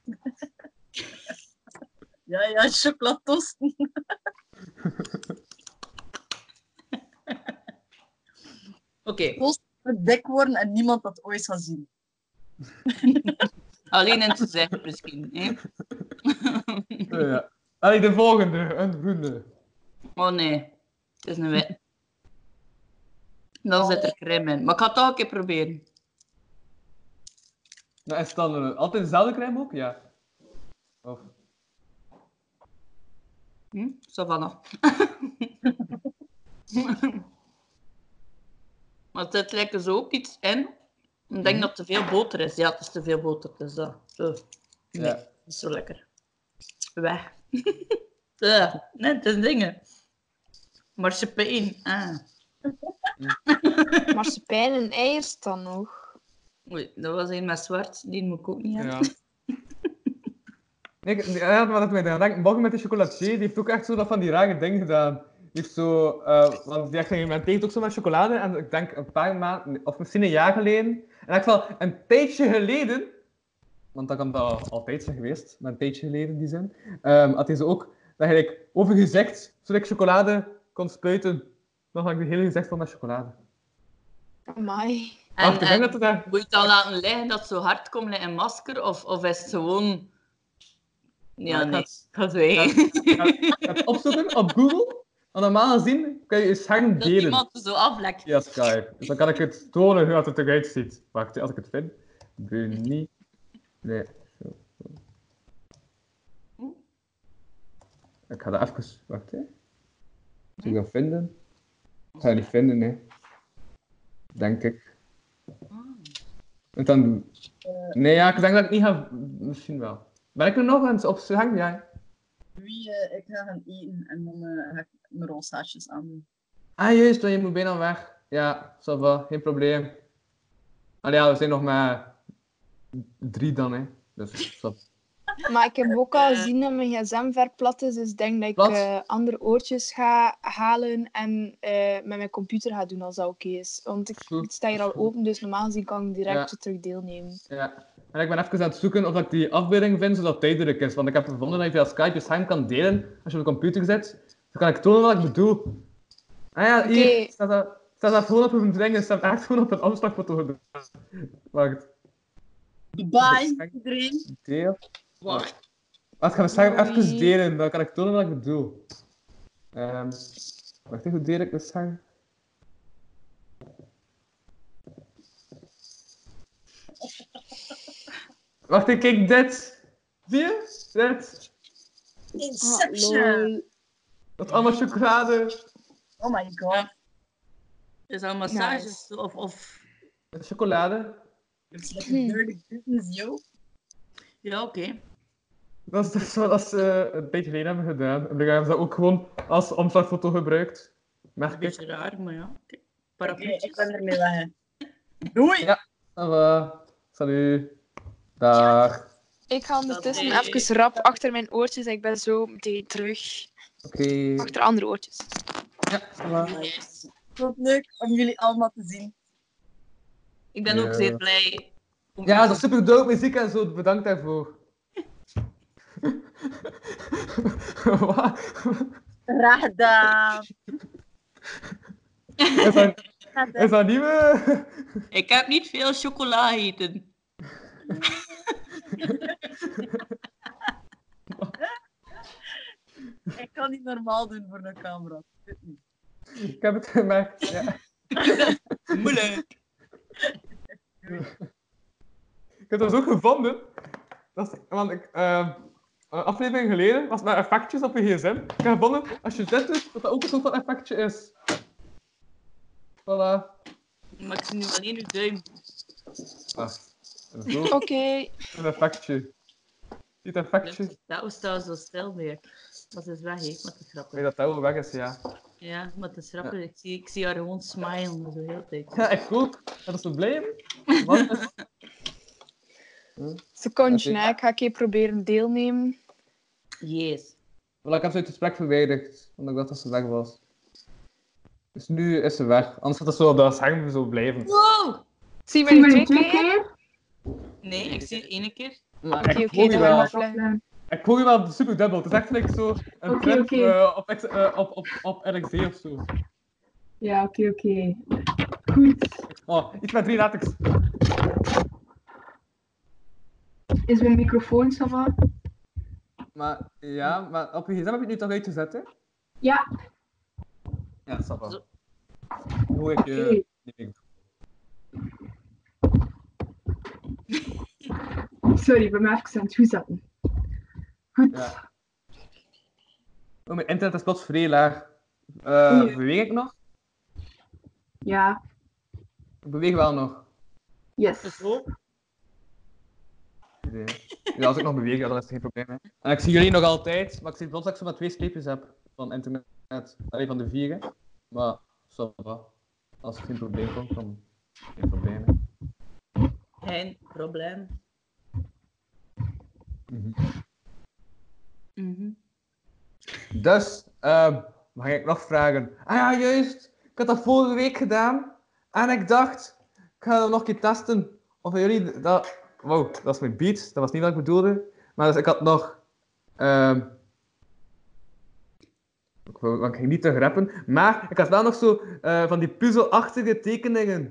ja, ja, chocolatosten. Oké. Post het dek worden en niemand dat ooit zal zien. Alleen in te zeggen misschien. Hè? ja. De volgende, een groene. Oh nee, het is een wit. Dan zit er crème in. Maar ik ga het toch een keer proberen. Nou, is dan eh, altijd dezelfde crème ook? Ja. Of... Hm? Savannah. maar het zit lekker zo ook iets in. Ik denk dat het te veel boter is. Ja, het is te veel boter. Dus dat. Zo. Nee, Ja. dat is zo lekker. Weg. ja, net een dingen. Marsepein. Ah. Marsepein en eiers dan nog. Oei, dat was een met zwart. Die moet ik ook niet hebben. Ja. Nee, ik- ja, maar dat mij denken. Morgen met de chocolatier, die heeft ook echt zo dat van die rare dingen gedaan. Die heeft zo, eh, want die experimenteert ook zo met chocolade. En ik denk een paar maanden, of misschien een jaar geleden. En echt wel een tijdje geleden, want dat kan dat altijd zijn geweest, maar een tijdje geleden in die zin, ehm, had hij zo ook, dat over gezegd, zodat ik chocolade kon spuiten. Dan had ik de hele gezicht vol met chocolade. Amai. En, ik denk en dat het moet je het dan laten liggen dat het zo hard komt met een masker? Of, of is het gewoon... Ja, Maar ik het opzoeken op Google. Want normaal gezien kan je je scherm Dat delen. iemand er zo aflekt. Ja, Skype. Dus dan kan ik het tonen hoe het eruit ziet. Wacht, als ik het vind. Bunny. Nee. Ik ga dat even... Wacht, hè. Moet ik dat vinden? Ik ga het niet vinden, nee. Denk ik. En dan doen. Nee, ja, ik denk dat ik niet ga... Misschien wel. Ben ik er nog eens op scherm? Ja. Wie, eh, ik ga gaan eten en dan eh, ga ik mijn rooshaartjes aan doen. Ah, juist, want je moet bijna weg. Ja, ça va, geen probleem. Allee, ja, we zijn nog maar drie dan, hè. Dus. Maar ik heb ook al gezien dat mijn gsm ver plat is, dus ik denk dat ik eh, andere oortjes ga halen en eh, met mijn computer ga doen als dat oké is. Want ik, het staat hier al open, dus normaal gezien kan ik direct Ja. terug deelnemen. Ja. En ik ben even aan het zoeken of ik die afbeelding vind, zodat het tijdelijk is. Want ik heb gevonden dat je via Skype je scherm kan delen als je op de computer zit. Dan kan ik tonen wat ik bedoel. Ah ja, hier staat dat, staat dat gewoon op een ding. Het staat echt gewoon op een omslagfoto gedaan. Wacht. Bye, iedereen. Deel. Wacht. Wacht, ik ga mijn scherm even delen. Dan kan ik tonen wat ik bedoel. Ehm wacht even, hoe deel ik de scherm? Wacht, ik kijk dit. Zie je? Dit. Inception. lol. Dat is allemaal chocolade. Oh my god. Is dat een massage? Nice. Of, of... Met chocolade. It's like a dirty business, yo. Ja, oké. Dat is dus wat ze een beetje geleden hebben gedaan. En dan hebben ze dat ook gewoon als omslagfoto gebruikt. Merk Een ik. beetje raar, maar ja. Parapluutjes. ik ben ermee weg. Doei! Ja. Voilà. Salut. Dag. Ik ga ondertussen Dat- even rap achter mijn oortjes en ik ben zo meteen terug. Oké. Achter andere oortjes. Ja, voilà. Nice. Wat leuk om jullie allemaal te zien. Ik ben Ja. ook zeer blij. om- Ja, dat is super dope muziek en zo. Bedankt daarvoor. Gedaan. Is dat, is dat nieuwe? Ik heb niet veel chocola eten. Ik kan niet normaal doen voor een camera. Dit niet. Ik heb het gemerkt. Ja. Moeilijk. Ik heb dat ook gevonden. Dat is, want ik, ehm, een aflevering geleden was met effectjes op je gsm. Ik heb gevonden, als je dit doet, dat dat ook een soort van effectje is. Voilà. Maar ik zie nu alleen uw duim. Wacht. Zo, Oké. een effectje. Dit effectje. Dat was trouwens zo stil weer. Dat is weg, hè. Wat een Ik weet grappig. dat dat wel weg is, ja. Ja, wat een grappig. Ik, zie, ik zie haar gewoon smilen zo heel tijd. Ja, ik ook. Dat is zo blij. Wat is- Secondje, ik ga een keer proberen deelnemen. Yes. Wel, ik heb ze uit het gesprek verwijderd, omdat ik dacht dat ze weg was. Dus nu is ze weg. Anders gaat het zo op dat scherm zo blijven. Wow! Zie je mij nu twee keer? Nee, ik zie het ene keer. Maar Oké, ik oké, hoor je wel. ik. Ik hoor je wel super dubbel. Het is echt gelijk zo een Oké, trip oké. eh, op, eh, op, op, op RxD of zo. Ja, oké, oké. Goed, Goed. Oh, iets met drie letters. Is mijn microfoon zo wat? Maar ja, maar op je gsm heb je het nu toch uitgezet, hè? Ja. Ja, dat snap wel. Zo. Hoe ik je... Oké. Nee, Sorry, ik ben me even aan het toezetten. Goed. Ja. Oh, mijn internet is plots vrij laag. Eh, beweeg ik nog? Ja. Ik beweeg wel nog. Yes. Nee. Ja, als ik nog beweeg, ja, dan is het geen probleem. Hè. En ik zie jullie nog altijd, maar ik zie plots dat ik zo maar twee streepjes heb van internet. Alleen van de vier. hè. Maar, zo va. Als er geen probleem komt, dan geen probleem. hè. Geen probleem. Mhm. Dus, ehm mag ik nog vragen? Ah ja, juist. Ik had dat vorige week gedaan. En ik dacht, ik ga dat nog een keer testen. Of jullie dat... Wow, dat is mijn beat. Dat was niet wat ik bedoelde. Maar dus ik had nog... ehm ik, ik ging niet te rappen. Maar ik had wel nog zo eh, van die puzzelachtige tekeningen.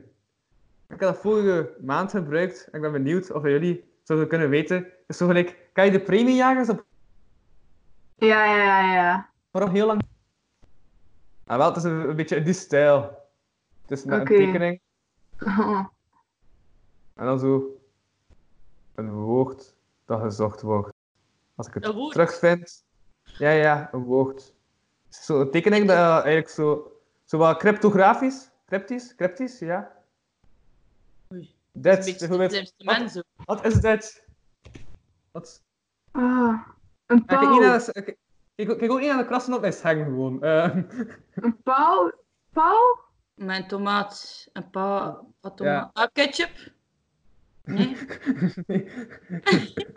Ik had dat vorige maand gebruikt. Ik ben benieuwd of jullie zouden kunnen weten. Is zo gelijk... Kan je de premiejagers op Ja, ja, ja, ja. Waarom heel lang? Ah, wel, het is een, een beetje in die stijl. Het is een tekening en dan zo een woord dat gezocht wordt. Als ik het terugvind. Ja, ja, een woord. Is een tekening dat eh, eigenlijk zo, zo wat cryptografisch, cryptisch, cryptisch, ja. Oei. Dit, Een beetje bijvoorbeeld. het instrument zo. Wat is dit? Wat? Ah, een kijk, niet naar pauw. de, kijk, kijk kijk ook niet naar de krassen op mijn scherm gewoon. Eh, Een pauw. Pauw? Mijn tomaat. Een paar, paar tomaat. Ja. Ah, ketchup? Nee? nee.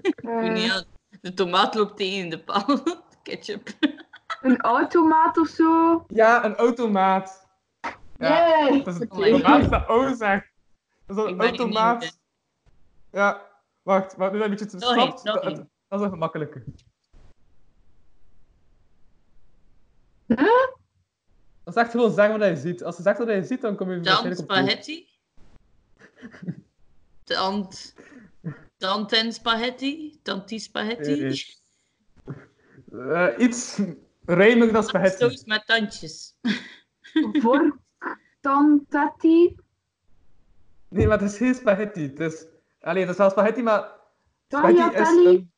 Ik weet niet, ja, de tomaat loopt tegen de paal. ketchup. Een automaat of zo? Ja, een automaat. Ja, Yay! dat is een Oh automaat dat O zegt. Dat is Ik een automaat. Ja, wacht, maar nu een beetje te Nog één, stopt. nog Dat, dat is even makkelijker. Huh? Dat is echt gewoon zeggen wat je ziet. Als je zegt wat je ziet, dan kom je Dan spaghetti. Tant. Tanten spaghetti. Tanti spaghetti. Nee, Eh, iets rijmiger dan spaghetti. Saus met tandjes. Vork. Tantati. Nee, maar het is geen spaghetti. Het is... Allee, het is wel spaghetti, maar... Spaghetti is een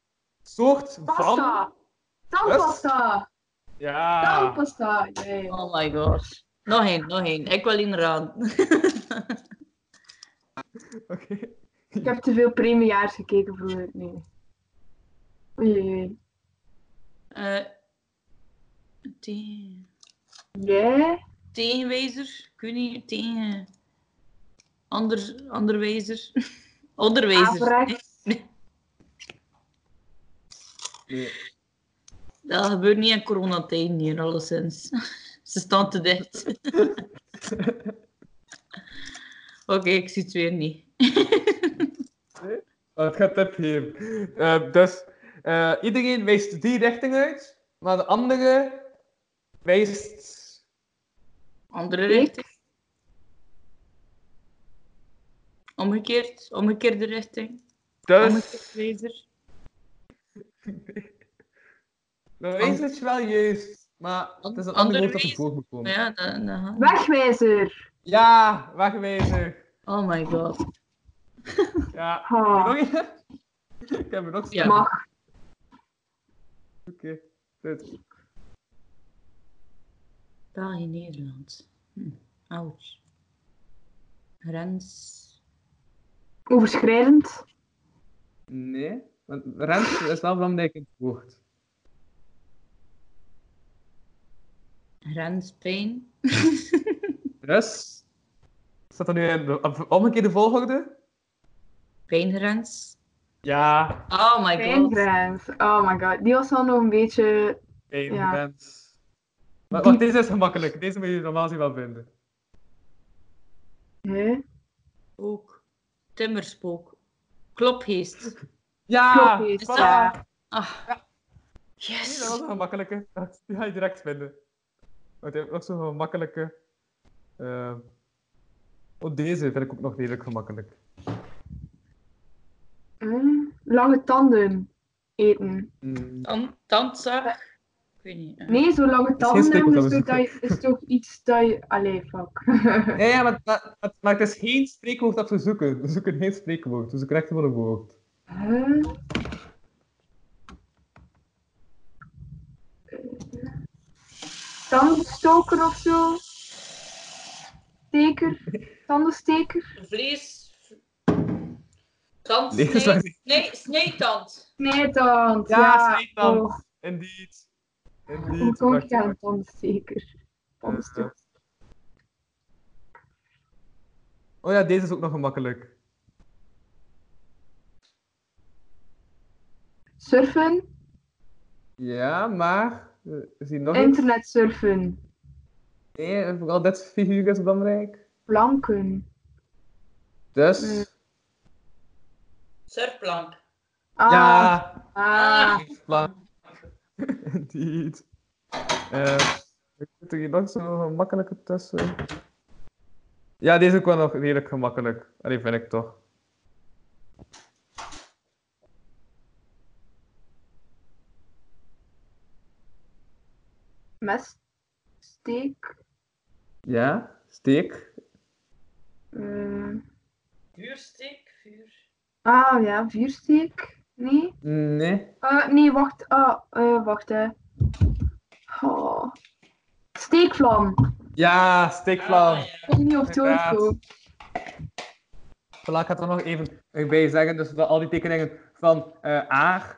soort van... Pasta. Tandpasta. Ja. Tandpasta. Oh my god. Nog één, nog één. Ik wil in. Oké. Ik heb te veel premiejaars gekeken vroeger. Nee. Oei, oei, oei. Eh, tegen- Jij? tegenwijzer. Ik weet niet, tegen... Ander, anderwijzer. Onderwijzer. Nee, Nee. Dat gebeurt niet in coronatijden hier, alleszins. Ze staan te dicht. Oké, ik zie het weer niet. Oh, het gaat tip hier. Eh, dus eh, iedereen wijst die richting uit, maar de andere wijst. Andere richting. Omgekeerd, omgekeerde richting. Dus Omgekeerd de wijst is wel juist, maar het is een Andere ander woord dat ervoor moet komen. Ja, Wegwijzer. Ja, wegwijzer. Oh my god. Ja. Nog een? Ik heb er nog Ja. staan. Mag. Oké. Goed. België, Nederland. Hm. Ouch. Grens. Overschrijdend. Nee, want rens is wel belangrijk in het woord. Grenspijn. Dus, staat er nu in de omgekeerde volgorde? Pijngrens. Ja, Oh my god. Pijngrens. Oh my god. Die was wel nog een beetje... één Ja. wacht, deze is gemakkelijk. Deze moet je normaal zien wel vinden. Hè? Ook. Timmerspook. Klopgeest. Ja! Klopgeest, is voilà. ja. Ah. Nee, dat Yes. was een gemakkelijke. Dat- Die ga je direct vinden. Want je hebt nog zo'n gemakkelijke. eh, Oh, deze vind ik ook nog redelijk gemakkelijk. Hm, lange tanden eten. Mm. Tandzak. Ik weet niet. eh. Nee, zo lange tanden is, dat toch, dat je- is toch iets dat je... Allee, fuck. Ja, ja maar, maar, maar- maar het is geen spreekwoord dat we zoeken. We zoeken geen spreekwoord. We zoeken echt gewoon een woord. Huh? Tandenstoker of zo? Steker? Tandensteker? Vlees. Tand. Nee, snijtand. Snijtand. Ja, Ja, snijtand. Oh, Indeed. hoe Indeed. kom Wacht, ik aan wacht. tandensteker? Tandenstoker. Oh ja, deze is ook nog gemakkelijk. Surfen? Ja, maar... eh, Is hier nog iets? Internet surfen. Nee, vooral dit figuur is belangrijk. Planken. Dus... Mm. Surfplank. Ah, Ja! ah. Plan. Indeed. Eh, ik zit er hier nog zo gemakkelijke tussen. Ja, deze is ook wel nog redelijk gemakkelijk. Allee, vind ik toch. Mes. Steek. Ja, steek. eh, Vuursteek. Vuur. ah ja, vuursteek. Nee? Nee. Ah, nee, wacht. Ah, eh, wacht hè. Oh. Steekvlam. Ja, steekvlam. Ah, ja. Ik weet niet of het zo. Voilà, ik ga er nog even bij zeggen, dus dat al die tekeningen van eh A,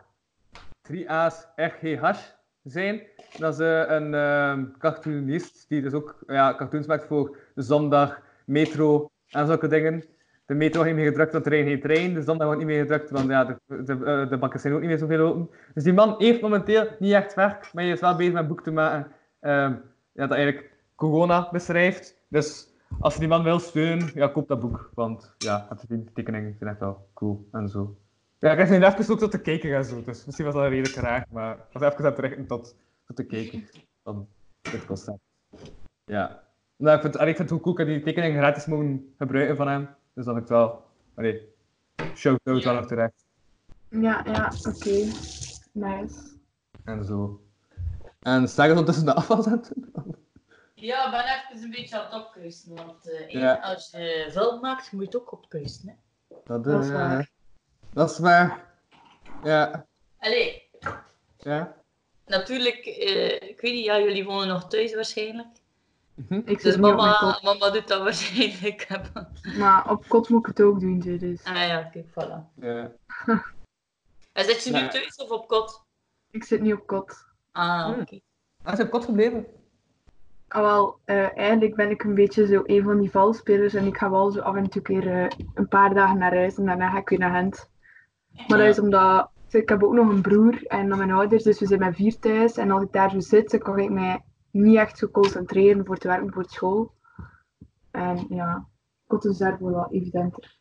3 A's, R, G, H zijn. Dat is een ehm, cartoonist die dus ook ja, cartoons maakt voor de zondag, metro en zulke dingen. De metro wordt niet meer gedrukt, want de trein geen trein. De zondag wordt niet meer gedrukt, want ja, de, de, eh, de banken zijn ook niet meer zoveel open. Dus die man heeft momenteel niet echt werk, maar hij is wel bezig met een boek te maken. ehm, ja, dat eigenlijk corona beschrijft. Dus als je die man wil steunen, ja, koop dat boek. Want ja, die tekeningen zijn echt wel cool en zo. Ja, ik heb nu even ook tot te kijken en zo, dus misschien was dat redelijk raar, maar ik was even aan het richten tot, tot de kijker van dit concept. Ja. Nou, ik vind, allee, ik vind het ook cool dat die tekeningen gratis mogen gebruiken van hem. Dus dat ik het wel, allee, shout-out wel nog terecht. Ja, ja, oké. Nice. En zo. En sta je ondertussen de afval zetten? Ja, ik ben even een beetje aan het opkruisen. Want eh, Ja. als je film maakt, moet je het ook opkruisen. Hè? Dat, Dat is eh, waar. Dat is waar. Ja. Allee, Ja. natuurlijk, eh, ik weet niet, ja, jullie wonen nog thuis waarschijnlijk. Mhm. Ik Dus zit niet op mijn mama, mama doet dat waarschijnlijk. Maar op kot moet ik het ook doen, dus. ah ja, kijk, voilà. Ja. En zit je nu Ja. thuis of op kot? Ik zit niet op kot. Ah, Hmm. oké. Ah, ze heb kot gebleven. Ah, wel, eh, eigenlijk ben ik een beetje zo een van die valspelers en ik ga wel zo af en toe keer eh, een paar dagen naar huis en daarna ga ik weer naar Gent. Maar dat is omdat ik heb ook nog een broer en nog mijn ouders, dus we zijn met vier thuis. En als ik daar zo zit, dan kan ik mij niet echt zo concentreren voor het werken voor het school. En ja, kot is daar wel wat evidenter.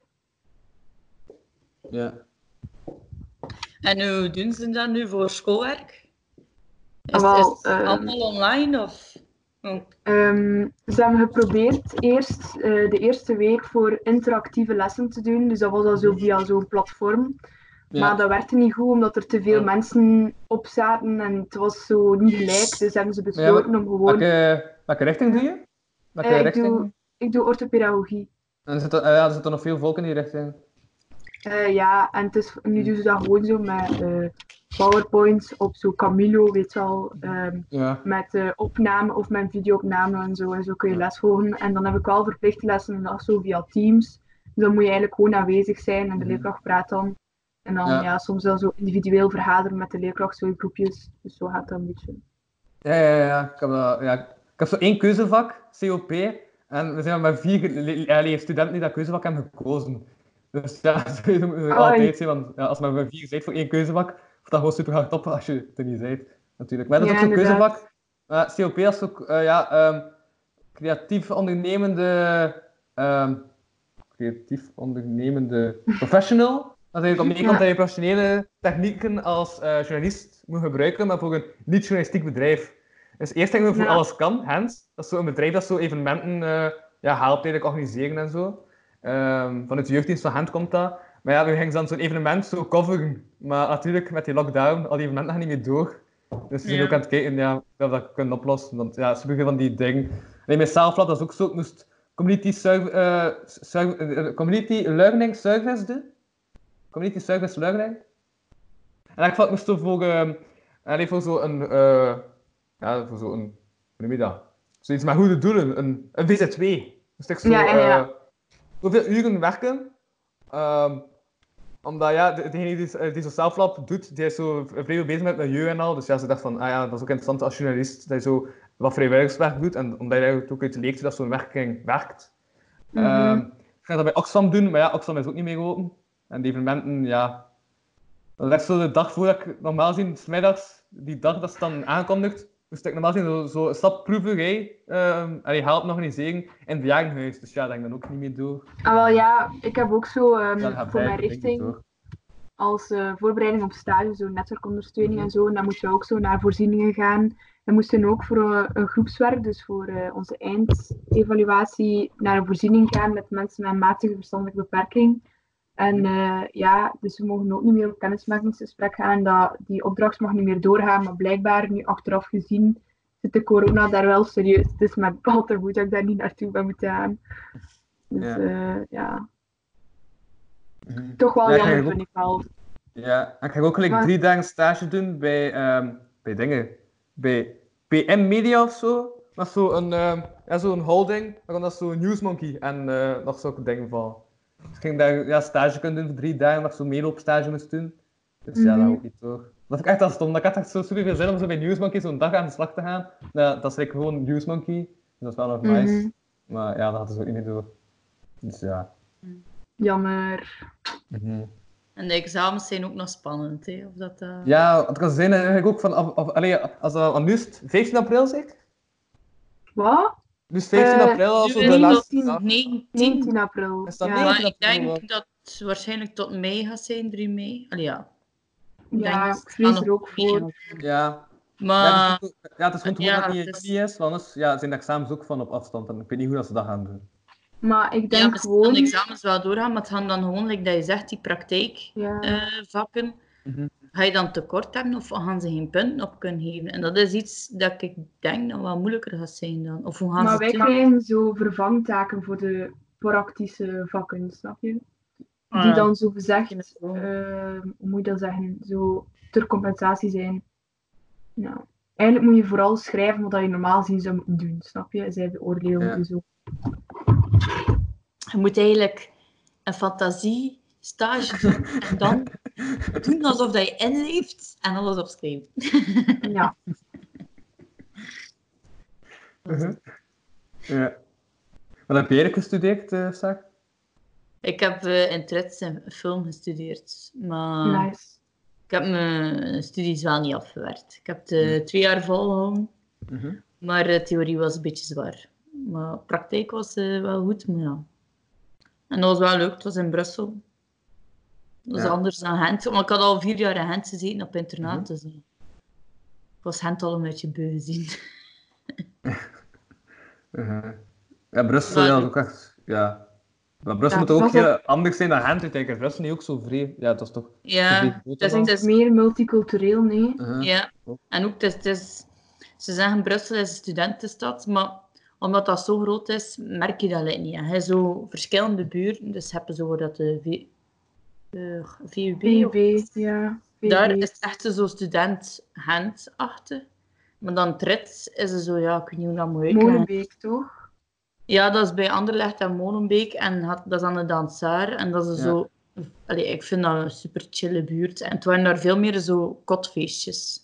Ja. En hoe doen ze dat nu voor schoolwerk? Is, wel, is het ehm, allemaal online of? Oh, Ehm, ze hebben geprobeerd eerst eh, de eerste week voor interactieve lessen te doen. Dus dat was al zo via zo'n platform. Maar dat werkte niet goed, omdat er te veel Ja. mensen op zaten en het was zo niet gelijk. Dus hebben ze besloten om gewoon... Welke, welke richting doe je? Welke Eh, ik, richting? doe, ik doe orthopedagogie. En er zit, er- eh, ja, er zitten nog veel volk in die richting. Eh, ja, en het is, nu doen ze dat gewoon zo met powerpoints op zo Camilo, weet je wel. ehm, Ja. met eh, opname of met videoopname en zo. En zo kun je les volgen. En dan heb ik wel verplichte lessen en dat zo via Teams. Dus dan moet je eigenlijk gewoon aanwezig zijn en de Mhm. leerkracht praat dan. En dan Ja. ja. soms wel zo individueel vergaderen met de leerkracht, zo in groepjes. Dus zo gaat dat een beetje. Ja, ja, ja. Ik heb, dat, ja. ik heb zo één keuzevak, COP. En we zijn met vier le- studenten die dat keuzevak hebben gekozen. Dus ja, dat moet er altijd zijn. Want ja, als men met vier zit voor één keuzevak, wordt dat gewoon super hard op als je er niet bent. Natuurlijk. Maar dat is ook zo'n keuzevak. Maar COP is ook eh, ja, ehm, creatief ondernemende. ehm, creatief ondernemende professional. Eigenlijk op meekomt Ja. dat je professionele technieken als eh, journalist moet gebruiken, maar voor een niet-journalistiek bedrijf. Dus eerst denken we voor alles kan, Hens. Dat is zo'n bedrijf dat zo evenementen eh, ja, helpt eigenlijk organiseren en zo. Ehm, vanuit de jeugddienst van Gent komt dat. Maar ja, we gingen dan zo'n evenement zo coveren. Maar natuurlijk, met die lockdown, al die evenementen gaan niet meer door. Dus we zijn Ja. ook aan het kijken ja, of we dat kunnen oplossen. Want ja, sommige van die dingen... Nee, met Selflab, dat is ook zo. Ik moest community, serv- serv- eh, community learning service doen. Community service learning. En ik ik moest zo voor... allee, voor zo'n... eh ja, voor zo'n... Hoe noem je dat? Zoiets met goede doelen. Een, een VZ2. Moest ik zo... Ja, ja, ja. eh, uren werken. Ehm, omdat ja, de- degene die, eh, die zo Selflab doet, die is zo vrij bezig met milieu en al. Dus ja, ze dacht van, ah ja, dat is ook interessant als journalist, dat je zo wat vrijwilligerswerk doet. En omdat je eigenlijk ook uit leert dat zo'n werking werkt. Ehm, ik ga dat bij Oxfam doen, maar ja, Oxfam is ook niet meer open. En die evenementen, ja... Dat is zo de dag voordat ik normaal gezien, 's middags, die dag dat ze dan aankondigt, moest ik normaal gezien zo, zo een stap proeverij, ehm en die helpt organiseren in het bejaardenhuis. Dus ja, dat ging dan ook niet meer door. Ah, wel ja, ik heb ook zo ehm, Ja, voor mijn ik, richting als eh, voorbereiding op stage, zo netwerkondersteuning en zo. En dan moest je ook zo naar voorzieningen gaan. We moesten ook voor eh, een groepswerk, dus voor eh, onze eindevaluatie, naar een voorziening gaan met mensen met een matige verstandelijke beperking. En eh, ja, dus we mogen ook niet meer op kennismakingsgesprek gaan. En dat, die opdracht mag niet meer doorgaan. Maar blijkbaar, nu achteraf gezien, zit de corona daar wel serieus. Het is met te goed dat ik daar niet naartoe ben moeten gaan. Dus Ja. ja, ja. Mhm. toch wel Ja, jammer vind ik wel. Ja, en ik ga ook gelijk Maar- drie dagen stage doen bij, ehm, bij dingen. Bij PM Media of zo. Dat is zo'n ehm ja, zo'n holding, maar dat is zo'n Newsmonkey en eh, nog zulke dingen van. Dus ik ging daar ja, stage kunnen doen voor drie dagen, dat ik zo'n meeloopstage moest doen. Dus ja, dat Mhm. ook niet door. Dat vind ik echt al stom. Dat ik had echt zo super veel zin om zo bij Newsmonkey zo'n dag aan de slag te gaan. Ja, dat is like gewoon Newsmonkey. Dus dat is wel nog nice. Mhm. Maar ja, dat hadden ze ook niet meer door. Dus ja. Jammer. Mhm. En de examens zijn ook nog spannend, hè? Of dat, eh, Ja, ik kan zeggen, eigenlijk ook van, of, of, allee, als dat, nu is het 15 april zeker? Wat? Dus 15 Eh, april als de laatste tot dag. 19. 19 april. Is dat ja. 19? Maar ik denk dat het waarschijnlijk tot mei gaat zijn, 3 mei. Allee, ja. Ik Ja, ik het vrees er ook voor. Ja. Maar ja, het is, goed- ja, het is gewoon ja, dat het niet, is- is, want anders ja, zijn de examens ook van op afstand. En ik weet niet hoe dat ze dat gaan doen. Maar ik ja, denk gaan gewoon... de examens wel doorgaan, maar het gaan dan gewoon, like dat je zegt, die praktijkvakken, Ja. Mhm. Ga je dan tekort hebben of gaan ze geen punten op kunnen geven? En dat is iets dat ik denk dat wel moeilijker gaat zijn dan. Of hoe gaan Maar ze wij het doen? krijgen zo vervangtaken voor de praktische vakken, snap je? Die Ah, dan zo gezegd, eh, hoe moet je dat zeggen, zo ter compensatie zijn. Nou, eigenlijk moet je vooral schrijven wat je normaal zien zou moeten doen, snap je? Zij beoordelen Ja. je zo. Je moet eigenlijk een fantasie stage doen en dan doen alsof dat je inleeft en alles opschrijven. Ja. Mhm. Ja. Wat heb jij gestudeerd, eh Saak? Ik heb eh, in Trits en film gestudeerd, maar Nice. ik heb mijn studies wel niet afgewerkt. Ik heb de twee jaar volgehouden, Mhm. maar de theorie was een beetje zwaar. Maar praktijk was eh, wel goed, maar ja. En dat was wel leuk, het was in Brussel. Dat is Ja. anders dan Gent, want ik had al vier jaar in Gent gezeten op internaat, Mhm. dus ik was Gent al een beetje beu gezien. Mhm. Ja, Brussel, Maar- ja, is ook echt... Ja. Maar Brussel Ja, moet ook heel anders zijn dan Gent. Ik denk, is Brussel niet ook zo vrij? Ja, dat is toch... Ja, beetje het is, het is meer multicultureel, nee. Mhm. Ja, en ook, het is, het is- ze zeggen Brussel is een studentenstad, maar omdat dat zo groot is, merk je dat niet. Je hebt zo verschillende buurten, dus heb je zo dat de Eh, VUB, ja. VUB. daar is het echt zo student Gent achter. Maar dan Trits is het zo, ja, ik weet niet hoe dat moet uitleggen. Molenbeek, toch? Ja, dat is bij Anderlecht en Molenbeek en dat is aan de Dansaar. En dat is Ja. zo... Allee, ik vind dat een super chille buurt. En het waren daar veel meer zo kotfeestjes.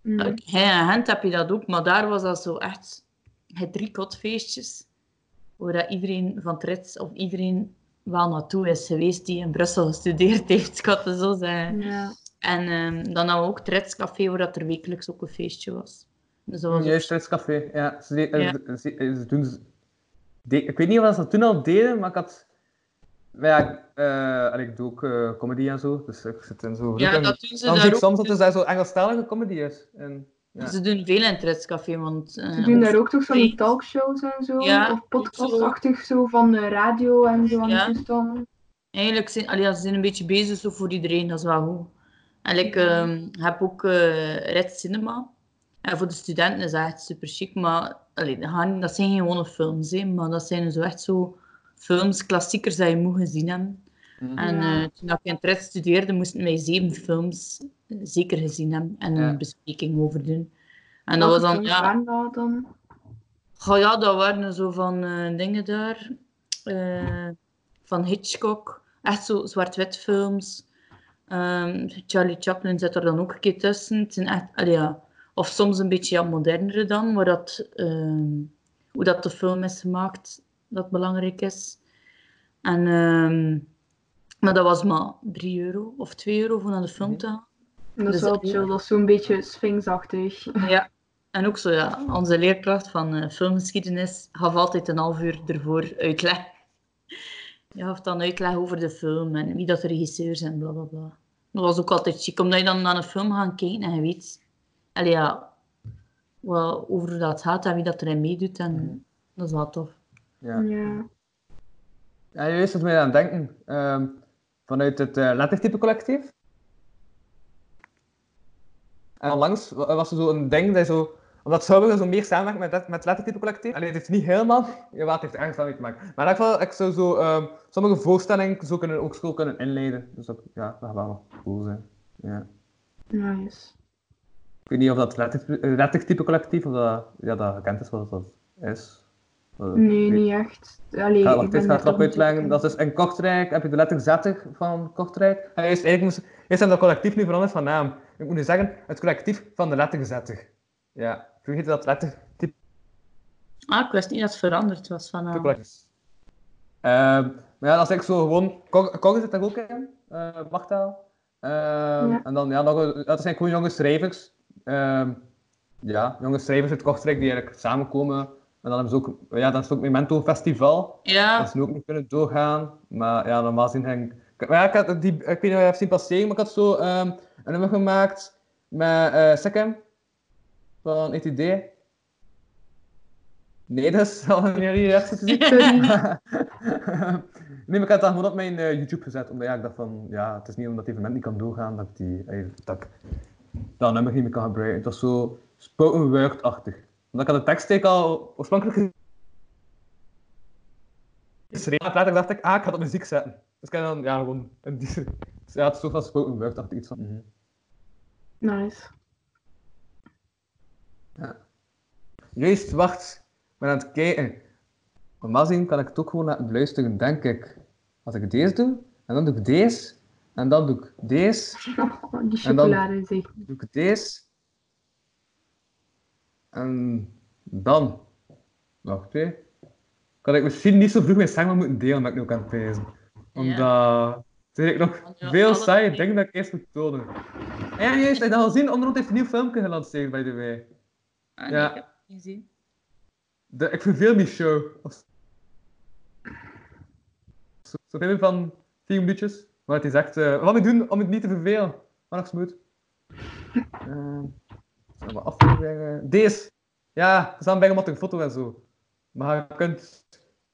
Mm. In Gent heb je dat ook, maar daar was dat zo echt... Je hebt drie kotfeestjes, waar dat iedereen van Trits of iedereen wel naartoe is geweest die in Brussel gestudeerd heeft, ik had het zo zeggen. Ja. En ehm, dan hadden we ook Trits Café, waar dat er wekelijks ook een feestje was. Dus was Juist, het. Ja, ze, eh, Ja. ze, ze- ze doen... de- ik weet niet of ze dat toen al deden, maar ik had... Maar ja, eh, allee, ik doe ook eh, comedy en zo, dus ik zit in zo'n groep. Ja, dat doen ze dan daar zie ik ook. soms dat er daar zo Engelstalige comedy is. En Ja. Ze doen veel in het Ritscafé, want... eh, Ze doen daar ook toch van die talkshows en zo? Ja, of podcastachtig zo van de radio en zo aan Ja. Eigenlijk zijn, allee, ja, ze zijn een beetje bezig zo voor iedereen, dat is wel goed. En ik ehm, heb ook eh Red Cinema. En voor de studenten is dat echt super chic, maar allee, dat, gaan, dat zijn geen gewone films, hè, maar dat zijn zo echt zo films, klassiekers dat je moet gezien hebben. En Ja. eh, toen ik in het Red studeerde, moesten wij zeven films zeker gezien hebben en Ja. een bespreking over doen. En dat was dan, ja, dan? Ja, dat waren zo van eh, dingen daar. eh, van Hitchcock. Echt zo zwart-wit films. Ehm, Charlie Chaplin zit er dan ook een keer tussen. Het zijn echt, allee, ja. Of soms een beetje ja, modernere dan, waar dat, ehm, hoe dat de film is gemaakt, dat belangrijk is. En, ehm, maar dat was maar 3 euro of 2 euro voor naar de film te gaan. Dat is Dus wel chill, dat is zo'n beetje sphinxachtig. Ja, en ook zo, ja, onze leerkracht van eh, filmgeschiedenis gaf altijd een half uur ervoor uitleg. Je gaf dan uitleg over de film en wie dat de regisseurs zijn, bla bla bla. Dat was ook altijd chic, omdat je dan naar een film gaat kijken en je weet allee, ja, wat over dat gaat en wie dat erin meedoet. En dat is wel tof. Ja. Ja. Ja, juist wat mij aan het denken. Ehm, vanuit het eh lettertype collectief. En onlangs wa- was er zo een ding dat je zo... Omdat sommigen zo meer samenwerken met, het- met het lettertype collectief. Alleen het heeft niet helemaal... Ja, het heeft ergens wel mee te maken. Maar in ieder geval, ik zou zo... ehm, sommige voorstellingen zo kunnen, ook school kunnen inleiden. Dus dat, ja, dat gaat wel cool zijn. Ja. Nice. Ik weet niet of dat letter- eh, lettertype collectief, of dat, ja, dat gekend is wat dat is. Dat- Nee, ik niet echt. Allee, Ja, ik wacht, ben ik ga het zo uitleggen. Dat is in Kortrijk heb je de letter Z van Kortrijk. En eerst, eigenlijk moest, eerst hebben dat collectief nu veranderd van naam. Ik moet nu zeggen, het collectief van de letter Z. Ja, vergeet dat lettertype Ah, ik wist niet dat het veranderd was van... collectief. Ehm, maar ja, dat is eigenlijk zo gewoon... Cor zit daar ook in, eh Machtaal. Ehm, Ja. En dan, ja, nog, dat zijn gewoon jonge schrijvers. Ehm, ja, jonge schrijvers uit Kortrijk die eigenlijk samenkomen. En dan hebben ze ook, ja, dan is het ook Memento Festival. Ja, Dat ze ook niet kunnen doorgaan. Maar ja, normaal ik... Maar ja, ik, had die, ik weet niet of je hebt zien passeren, maar ik had zo ehm, een nummer gemaakt met eh Sekem van ETD. Nee, dat is al een jullie reactie te zien. nee, maar ik had dat gewoon op mijn eh, YouTube gezet, omdat ja, ik dacht van, ja, het is niet omdat het evenement niet kan doorgaan, dat ik, die, eh, dat, ik dat nummer niet meer kan gebruiken. Het was zo spoken word-achtig. Omdat ik had de tekst al oorspronkelijk geschreven, later dacht ik, ah, ik ga dat op muziek zetten. Dus ik heb dan, ja, gewoon een die, ja, het is zo van spoken word-achtig iets van. mhm. Nice. Juist, wacht. Ik ben aan het kijken. Normaal gezien kan ik het ook gewoon laten luisteren, denk ik. Als ik deze doe, en dan doe ik deze, en dan doe ik deze, Oh, die En dan- chocolade doe ik deze. En dan. Wacht hè. Kan ik misschien niet zo vroeg mijn stem moeten delen, maar ik nu ook aan het pezen. Omdat. Het is eigenlijk nog Ja, veel saaie twee. dingen dat ik eerst moet tonen. En ja, juist, heb je dat al gezien? Onderhand heeft een nieuw filmpje gelanceerd, by the way. Ah, nee, Ja. ik heb het niet gezien. De Ik Verveel Me Show. Of Zo- Zo'n film van vier minuutjes. Maar het is echt... eh, wat moet ik doen om het niet te vervelen? Maar nog smooth. Uh, zal maar afleveringen... Deze! Ja, staan bij een foto en zo. Maar je kunt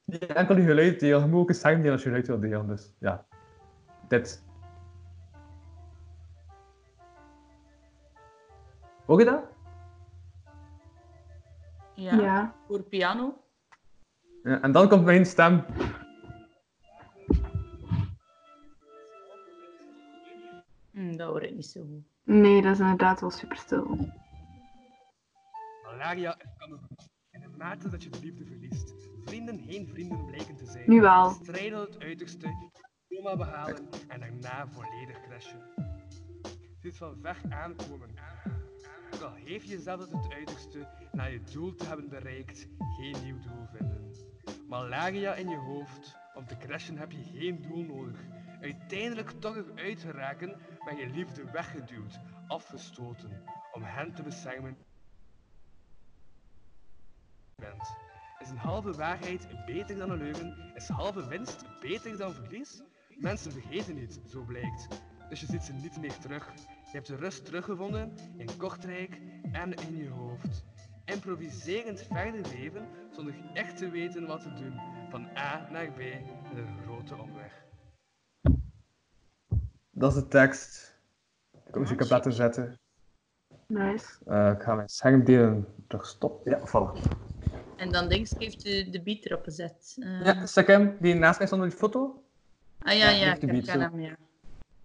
niet enkel je geluid delen. Je moet ook een stem delen als je geluid wil delen. Dus ja. Dit. Hoor je dat? Ja, Ja. voor piano. Ja, en dan komt mijn stem. Hm, dat hoor ik niet zo goed. Nee, dat is inderdaad wel super stil. Malaria kan het in de mate dat je de liefde verliest. Vrienden geen vrienden blijken te zijn. Nu wel. Strijden het uiterste, coma behalen en daarna volledig crashen. Is van ver aankomen. Ook al geef je jezelf tot het uiterste, na je doel te hebben bereikt, geen nieuw doel vinden. Malaria in je hoofd, om te crashen heb je geen doel nodig. Uiteindelijk toch eruit geraken, ben je liefde weggeduwd, afgestoten, om hen te beschermen bent. Is een halve waarheid beter dan een leugen? Is halve winst beter dan verlies? Mensen vergeten niet, zo blijkt. Dus je ziet ze niet meer terug. Je hebt de rust teruggevonden in Kortrijk en in je hoofd. Improviserend verder leven zonder echt te weten wat te doen. Van A naar B met een grote omweg. Dat is de tekst. Ik kan muziek op laten zetten. Nice. Eh, ik ga mijn schermdelen terug stoppen. Ja, vallen. En dan ik, heeft u de beat erop gezet. Eh, Ja, Sakem, die naast mij stond op die foto. ah ja, ja, ja, ik ken hem, ja.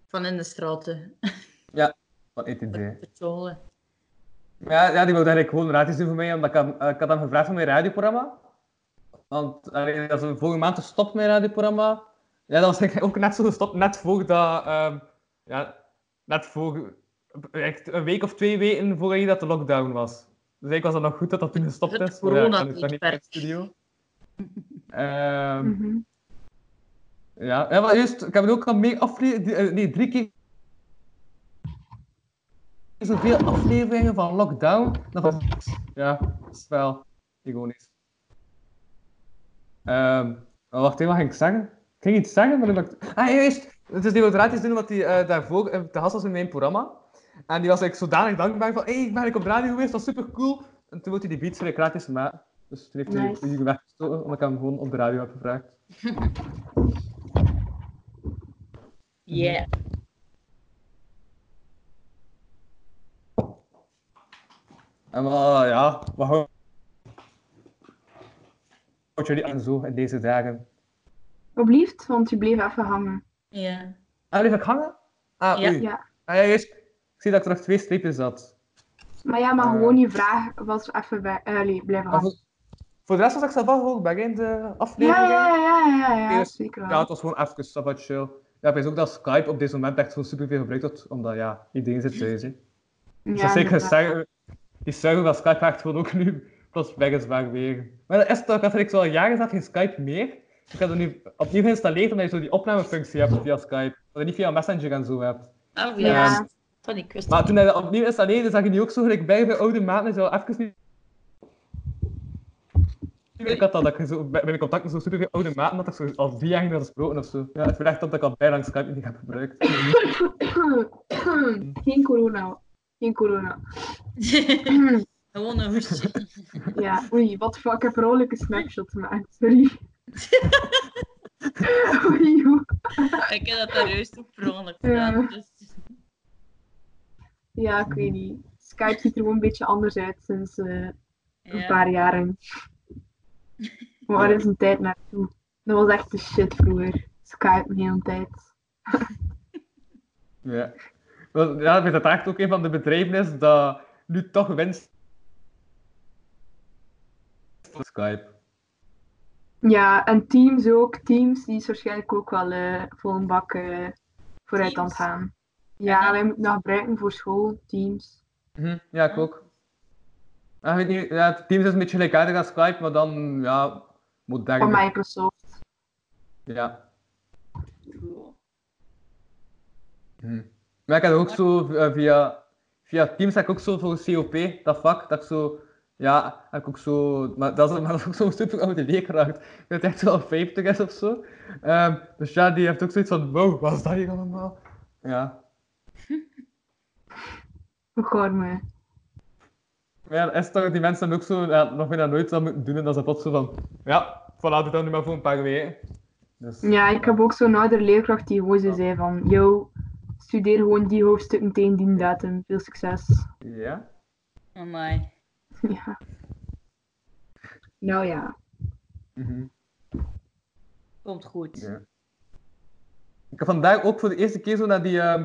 Van in de straten. Van E ETD. Patrolen. Ja, ja, die wilde eigenlijk gewoon raadjes doen voor mij, omdat ik, had- ik had hem gevraagd voor mijn radioprogramma. Want allee, dat is een vorige maand gestopt, mijn radioprogramma. Ja, dat was eigenlijk ook net zo gestopt, net voor dat... ehm, ja, net voor... Echt een week of twee weken voordat dat de lockdown was. Dus eigenlijk was het nog goed dat dat toen gestopt Het is. ja, ik kan nu toch niet in de studio. Ehm, Mhm. ja, ja, maar juist, ik heb het ook al meer afleveringen... Nee, drie keer zoveel afleveringen van Lockdown. Dat was, ja, dat is wel ironisch. Ehm wacht even, wat ging ik zeggen? Ik ging iets zeggen, maar ik dacht... Ah, ja, juist! Dus die wilde raadjes doen, omdat hij eh, daarvoor eh, te gast was in mijn programma. En die was eigenlijk zodanig dankbaar van, hé, hey, ik ben eigenlijk op de radio geweest, dat is super cool. En toen wilde hij die beats voor gratis maken. Dus toen heeft hij Nice. die weggestoken, omdat ik hem gewoon op de radio heb gevraagd. Yeah. En maar ja, wat hou- houdt jullie aan zo in deze dagen? Alblieft, want je bleef even hangen. Ja. Ah, bleef ik hangen? Ah, Ja. Ja. Ah, ja, juist. Ik zie dat ik terug twee streepjes had. Maar ja, maar Eh. gewoon je vraag was even bij, eh, blijven hangen. voor, voor de rest was ik zelf ook bij in de Ja, aflevering. ja, ja, ja, ja, Eerst- zeker Ja, het was gewoon even chill. Ja, ik weet ook dat Skype op deze moment echt zo superveel gebruikt wordt, omdat ja, iedereen zit thuis. hè. Dus zeker zeggen, die server van Skype echt gewoon ook nu plots weg is wegwegen. Maar dat is toch, dat ik zo al jaren zat geen Skype meer. Ik heb het nu opnieuw geïnstalleerd omdat je zo die opnamefunctie hebt via Skype. Dat je niet via Messenger en zo hebt. Oh Ja. ja. Die kwestie. Maar toen hij dat opnieuw installeerde, zag je nu ook zo gelijk bij bij oude maten. Zo even niet. Ik had dat, dat ik zo, bij bij mijn contacten zo superveel oude maten dat ik zo al vier jaar niet had gesproken of zo. Ja, het werd echt dat ik al bijna lang Skype niet heb gebruikt. Geen corona. Geen corona. Gewoon een hoestje. Ja, oei, wat fuck, ik heb een snapshot gemaakt, sorry. oei, joh. Ik heb dat daar juist ook per ongeluk gedaan. Dus... Ja, ik weet niet. Skype ziet er gewoon een beetje anders uit sinds eh, een Ja. paar jaren. Maar waar is een tijd naartoe? Dat was echt de shit vroeger. Skype de hele tijd. Ja. Ja, ik dat het echt ook een van de bedrijven is dat nu toch winst voor Skype. Ja, en Teams ook. Teams, die is waarschijnlijk ook wel eh vol een bak eh, vooruit aan het gaan. Ja, wij moeten dat gebruiken voor school, Teams. Mhm, Ja, ik ook. Ja, ik weet niet, ja, Teams is een beetje gelijkaardig als Skype, maar dan, ja, Van moderner. Microsoft. Ja. Hm. Maar ik heb ook zo eh, via, via Teams heb ik ook zo voor COP, dat vak, dat ik zo, ja, heb ik ook zo, maar dat is, maar dat is ook zo'n super oude leerkracht. Ik weet echt wel 50 is of zo. Ehm, dus ja, die heeft ook zoiets van, wow, wat is dat hier allemaal? Ja. Me? Maar ja, is toch, die mensen hebben ook zo, ja, nog bijna nooit dat moeten doen en dat is plots zo van, ja, voilà, doe dat nu maar voor een paar weken. Dus, Ja, ik heb ook zo'n oudere leerkracht die gewoon zo zei van, yo, studeer gewoon die hoofdstukken tegen die datum. Veel succes. ja. Amai. Ja. Nou ja. Mhm. Komt goed. Ja. Ik heb vandaag ook voor de eerste keer zo naar die. ehm,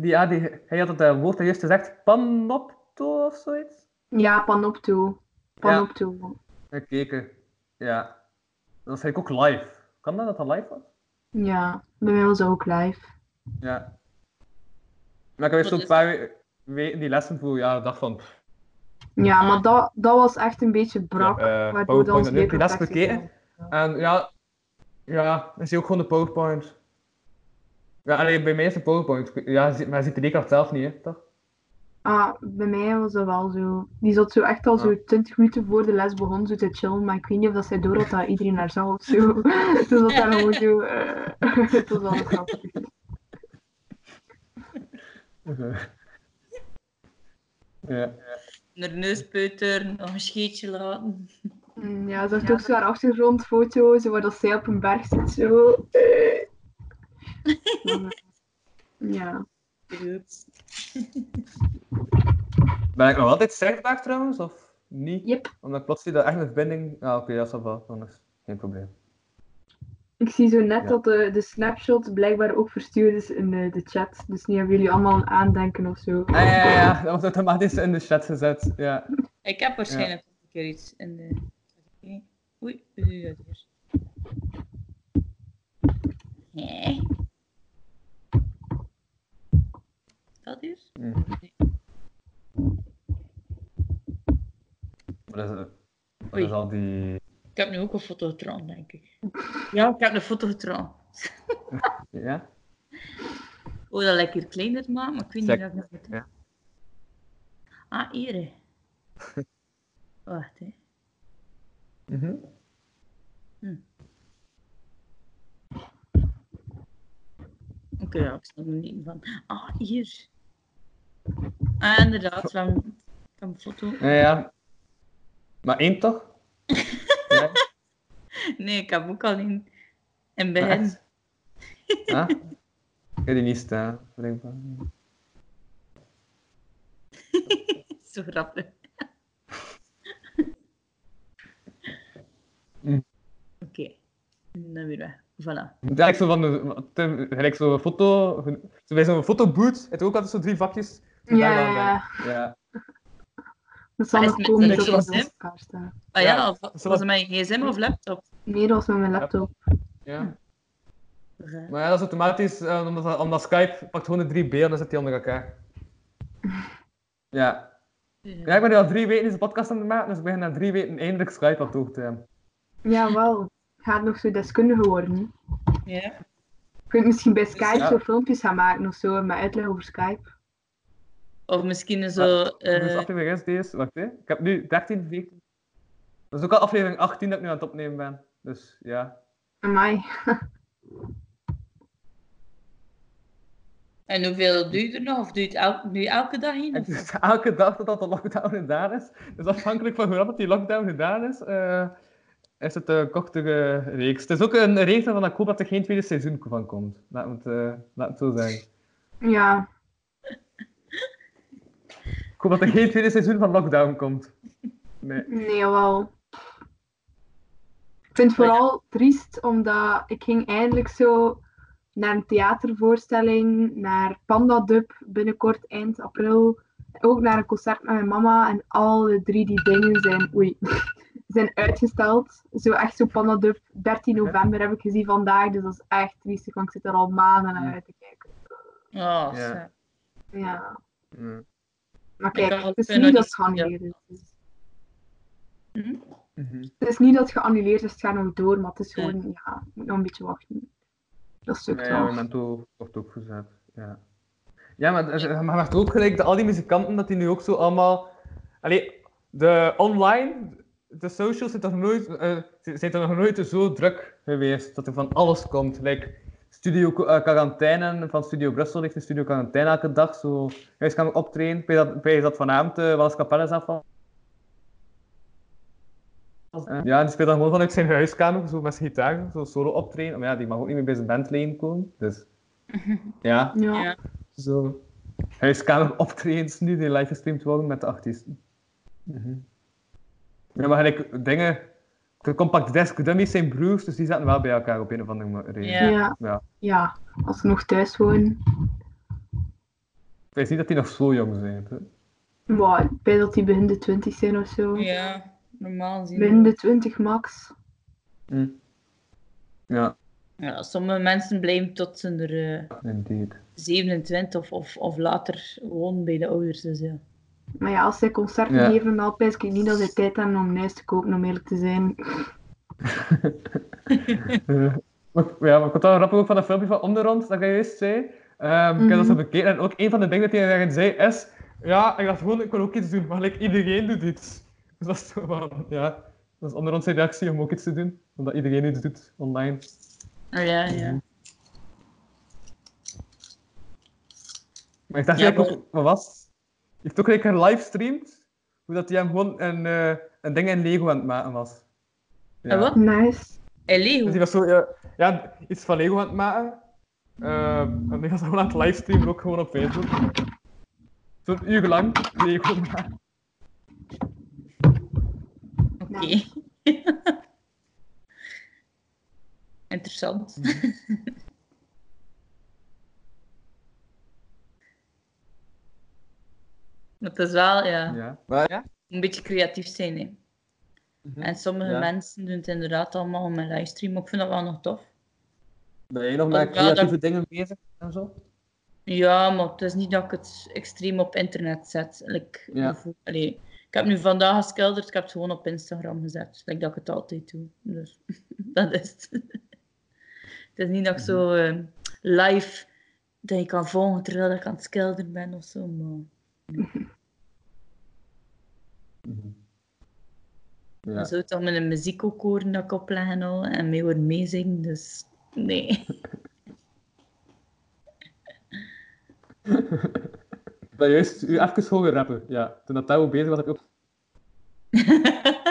die, ja, die hij had het eh, woord eerst gezegd, panopto of zoiets? Ja, panopto. Panopto. Gekeken. Ja. Dat was eigenlijk ook live. Kan dat dat dat live was? Ja. bij mij was dat ook live. Ja. Maar ik heb zo'n is paar weken die lessen voor, ja, ik dacht van. Ja, maar dat, dat was echt een beetje brak. Ja, eh, waardoor PowerPoint dat ons les leerkracht bekeken? En ja, ja, dan zie je ook gewoon de PowerPoint. Ja, alleen bij mij is de PowerPoint. Ja, maar je ziet de leerkracht zelf niet, hè, toch? Ah, bij mij was dat wel zo. Die zat zo echt al zo 20 minuten voor de les begon zo te chillen, maar ik weet niet of dat zij door had dat iedereen haar zag of zo. Toen zat daar gewoon zo. eh, Het was wel grappig. Ja. Naar nog een scheetje laten. Mm, Ja, ze heeft ook zo'n achtergrondfoto, zo waar dat zij op een berg zit, zo. eh. Ja. Ben ik nog altijd zichtbaar trouwens, of niet? Yep. Omdat plots zie dat echt een verbinding... Ah, oké, ja, ça va. Dan is geen probleem. Ik zie zo net Ja. dat de, de snapshot blijkbaar ook verstuurd is in de, de chat. Dus nu hebben jullie allemaal een aandenken of zo. Ah, ja, ja, ja. Dat wordt automatisch in de chat gezet. Ja. Ik heb waarschijnlijk nog een keer iets in de... Oké. Oei, hoe doe je dat? Nee. Dat hier? Mhm. Maar dat is, dat Oei. is al die... Ik heb nu ook een foto getrokken, denk ik. Ja, ik heb een foto getrokken. Ja? Oh, dat lijkt hier kleiner maken, maar ik weet niet Zeg- of ik dat ja. Ah, hier. hè. Wacht, hè. Mhm. Oké, ja, ik snap er niet van. Ah, hier. Ah, inderdaad, we ik heb een foto. Ja, ja. Maar één toch? ja. Nee, ik heb ook al in, in begin. echt? Ah? Ik heb die niet staan. blijkbaar. Zo grappig. Mm. Oké, dan weer weg. Voilà. Eigenlijk zo van de, Tim, gelijk zo'n foto, zo bij zo'n fotoboot, het ook altijd zo drie vakjes. Ja, ja, dan. Dat zal Maar nog komen met- dat elkaar staat. Ah ja, of was het mijn gsm of laptop? Nee, dat was met mijn laptop. ja. Ja. Maar ja, dat is automatisch, eh, omdat, omdat Skype pakt gewoon de drie beelden en zet die onder elkaar. Ja. Ja, ik ben nu al drie weken deze podcast aan het maken, dus ik begin na drie weken eindelijk Skype op te hoog te hebben. Jawel. Gaat nog zo deskundige worden. Ja. Je kunt misschien bij Skype Ja. zo filmpjes gaan maken of zo, met uitleg over Skype. Of misschien zo... Dus eh aflevering is deze, wacht hè. Ik heb nu 13, 14. Dat is ook al aflevering 18 dat ik nu aan het opnemen ben. Dus ja. Amai. en hoeveel doe je er nog? Of doe je het je elke dag in? Het is elke dag totdat de lockdown gedaan is. Dus afhankelijk van hoe rap die lockdown gedaan is, eh, is het een kortere reeks. Het is ook een reeks waarvan ik hoop dat er geen tweede seizoen van komt. Laat het, eh, laat het zo zeggen. Ja. Ik hoop dat er geen tweede seizoen van lockdown komt. Nee. Nee, jawel. Ik vind het vooral triest, omdat ik ging eindelijk zo naar een theatervoorstelling, naar Panda Dub binnenkort eind april. Ook naar een concert met mijn mama. En alle drie die dingen zijn, oei, zijn uitgesteld. Zo echt zo Panda Dub, 13 november heb ik gezien vandaag. Dus dat is echt triestig, want ik zit er al maanden naar uit te kijken. Oh, Ja. zo. Ja. Maar kijk, het ook is niet dat het geannuleerd is. Dus- Mhm. Het is niet dat het geannuleerd is, het gaat nog door, maar het is gewoon, ja, moet nog een beetje wachten. Dat stuk Nee, wel. ja, Memento wordt ook gezet. Ja, ja maar er- er- maar het ook gelijk dat al die muzikanten dat die nu ook zo allemaal. Allee, de online, de socials zijn toch nooit, eh, zijn toch nog nooit zo druk geweest dat er van alles komt. Like, Studio eh, Quarantaine van Studio Brussel heeft een Studio Quarantaine elke dag. Zo huiskamer optreden. Bij dat, bij dat vanavond uh, Wallace Capelle is afval. Eh, ja, die speelt dan gewoon vanuit zijn huiskamer, zo met zijn gitaar, zo solo optreden. Maar ja, die mag ook niet meer bij zijn bandlijn komen. Dus ja, Ja. Zo huiskamer optredens nu die live gestreamd worden met de artiesten. Mhm. Ja, maar gelijk dingen. De Compact Disc Dummies zijn broers, dus die zaten wel bij elkaar op een of andere reden. Ja. Ja. Ja. ja, als ze nog thuis wonen. Ik weet niet dat die nog zo jong zijn. hè. Maar ik weet dat die begin de 20 zijn of zo. Ja, normaal gezien. Begin de 20 max. Hm. Ja, Ja, sommige mensen blijven tot ze er eh, indeed. 27 of, of, of later wonen bij de ouders. Dus ja. Maar ja, als zij concerten Ja. geven, dan pijs ik niet dat zij tijd hebben om een huis te kopen, om eerlijk te zijn. Eh, maar, ja, maar ik had wel grappig ook van dat filmpje van Om de Rond, dat jij juist zei. Ehm, Ik heb dat zo bekeken en ook een van de dingen dat hij daarin zei is... Ja, ik dacht gewoon, ik wil ook iets doen, maar like, iedereen doet iets. Dus dat is zo van, ja... Dat is Om de Rond zijn reactie om ook iets te doen, omdat iedereen iets doet online. Oh, ja, ja. Maar ik dacht Ja, eigenlijk ook, wat was? Heeft ook gelijk gelivestreamd hoe dat hij hem gewoon een, eh, een ding in Lego aan het maken was. En wat? Nice. En Dus Lego. die was zo, ja, ja, iets van Lego aan het maken. Eh, en die was gewoon aan het livestreamen, ook gewoon op Facebook. Zo'n uur lang Lego maken. Oké. Interessant. Maar het is wel, ja, Ja. Maar ja? een beetje creatief zijn, hè. En sommige Ja. mensen doen het inderdaad allemaal met livestream. maar Ik vind dat wel nog tof. Ben je nog met dat- creatieve dingen bezig en zo? Ja, maar het is niet dat ik het extreem op internet zet. Like, Ja. allee, ik heb nu vandaag geschilderd, ik heb het gewoon op Instagram gezet. Like dat ik het altijd doe. Dus dat is het. Het is niet dat ik zo eh, live dat je kan volgen terwijl ik aan het schilderen ben of zo. Maar... Ja. Zou het dan met een muziek ook horen dat ik opleg en al. En mee horen meezingen, dus nee. Je juist u even horen rappen? Ja. Toen dat Tao bezig was, heb je ook...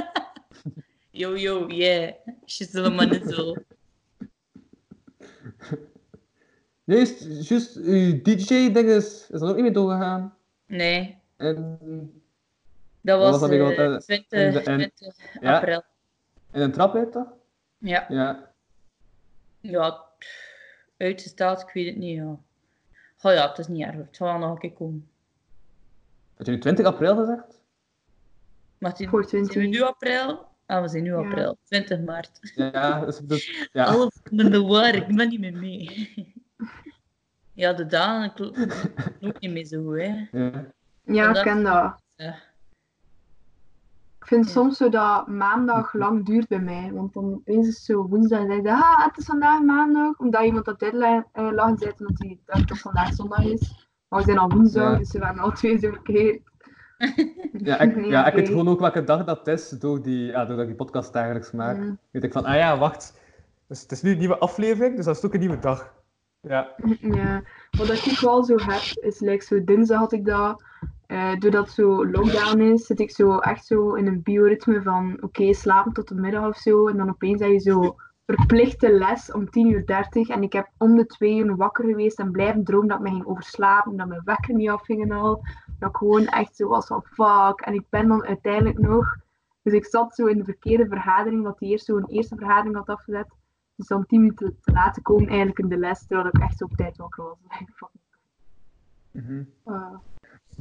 Yo, yo, yeah. Shizzle manizle. Juist, juist, uw DJ-ding is, is er ook niet mee doorgegaan. Nee, En dat was, was dat weer, eh, want, eh, 20, in de- en- 20 Ja. april. in een trap uit, toch? Ja. Ja. Ja, uitgesteld, ik weet het niet, ja. Oh ja, het is niet erg, het zal wel nog een keer komen. Had je nu 20 april gezegd? Maar die, Voor zijn 20. we nu april? Ah, we zijn nu Ja. april. 20 maart. Ja, dus, dus, ja. Alles met de war, ik ben niet meer mee. Ja, de dagen kloppen ook niet meer zo goed, hè. ja. Ja, ik ken dat. Ja. Ik vind Ja. soms zo dat maandag lang duurt bij mij. Want dan is het zo woensdag en zeg je, ah, het is vandaag maandag. Omdat iemand dat deadline eh, lag zet omdat hij dacht dat vandaag zondag is. Maar we zijn al woensdag, Ja. dus we waren al twee zo verkeerd. Ja, ik, Nee, ja, ik weet gewoon ook welke dag dat is door die, ja, doordat ik die podcast dagelijks maak. Weet ik van, ah ja, wacht. Dus het is nu een nieuwe aflevering, dus dat is ook een nieuwe dag. Ja. Ja, wat ik wel zo heb, is like zo dinsdag had ik dat. eh, doordat zo lockdown is, zit ik zo echt zo in een bioritme van oké, slapen tot de middag of zo. En dan opeens heb je zo verplichte les om 10 uur 30. En ik heb om de twee uur wakker geweest en blijven dromen dat ik me ging overslapen, dat mijn wekker niet afging en al. Dat ik gewoon echt zo was van fuck. En ik ben dan uiteindelijk nog. Dus ik zat zo in de verkeerde vergadering, wat die eerst zo een eerste vergadering had afgezet. Dus dan 10 minuten te laat te komen eigenlijk in de les, terwijl ik echt zo op tijd wakker was. Fuck. Mhm. Uh,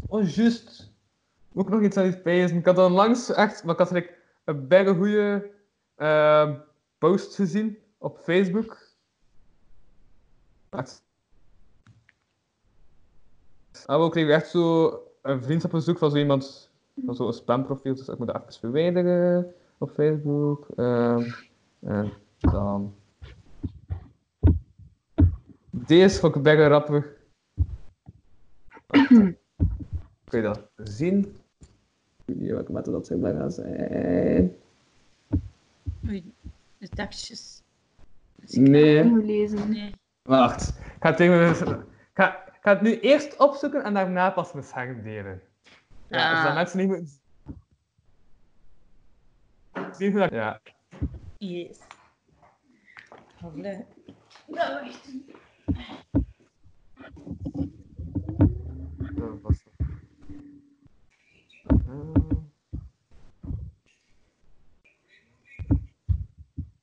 Oh, juist. Ook nog iets aan die spijzen. Ik had dan langs echt, maar ik had like, een bijna goede ehm, post gezien op Facebook. Echt. En we kregen echt zo een vriendschapverzoek van zo iemand, van zo'n spamprofiel, dus ik moet dat even verwijderen op Facebook. Ehm, en dan... Deze bijna grappig. Kun je dat zien? Ik weet niet welke methode dat zou bijna zijn. Oei, de tekstjes. Nee. nu lezen. Nee. Wacht. Ik ga het, ik ga, ik ga het nu eerst opzoeken en daarna pas mijn scherm delen. Ja, dus dat Ah. mensen niet moeten zien dat... Ja. Yes. Hallo. Het. Eh.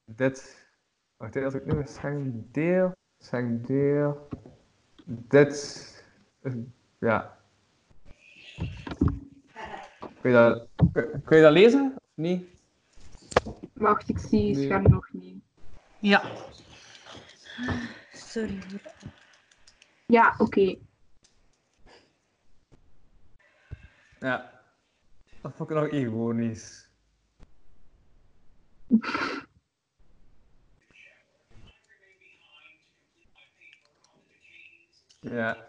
Dit. Wacht even, als ik nu scherm deel. Scherm deel. Dit. Ja. Kun je dat, kun- kun je dat lezen? Of niet? Wacht, ik zie je Nee. scherm nog niet. Ja. Sorry. Ja, oké. Ja. Dat vond ik nog ironisch. Ja.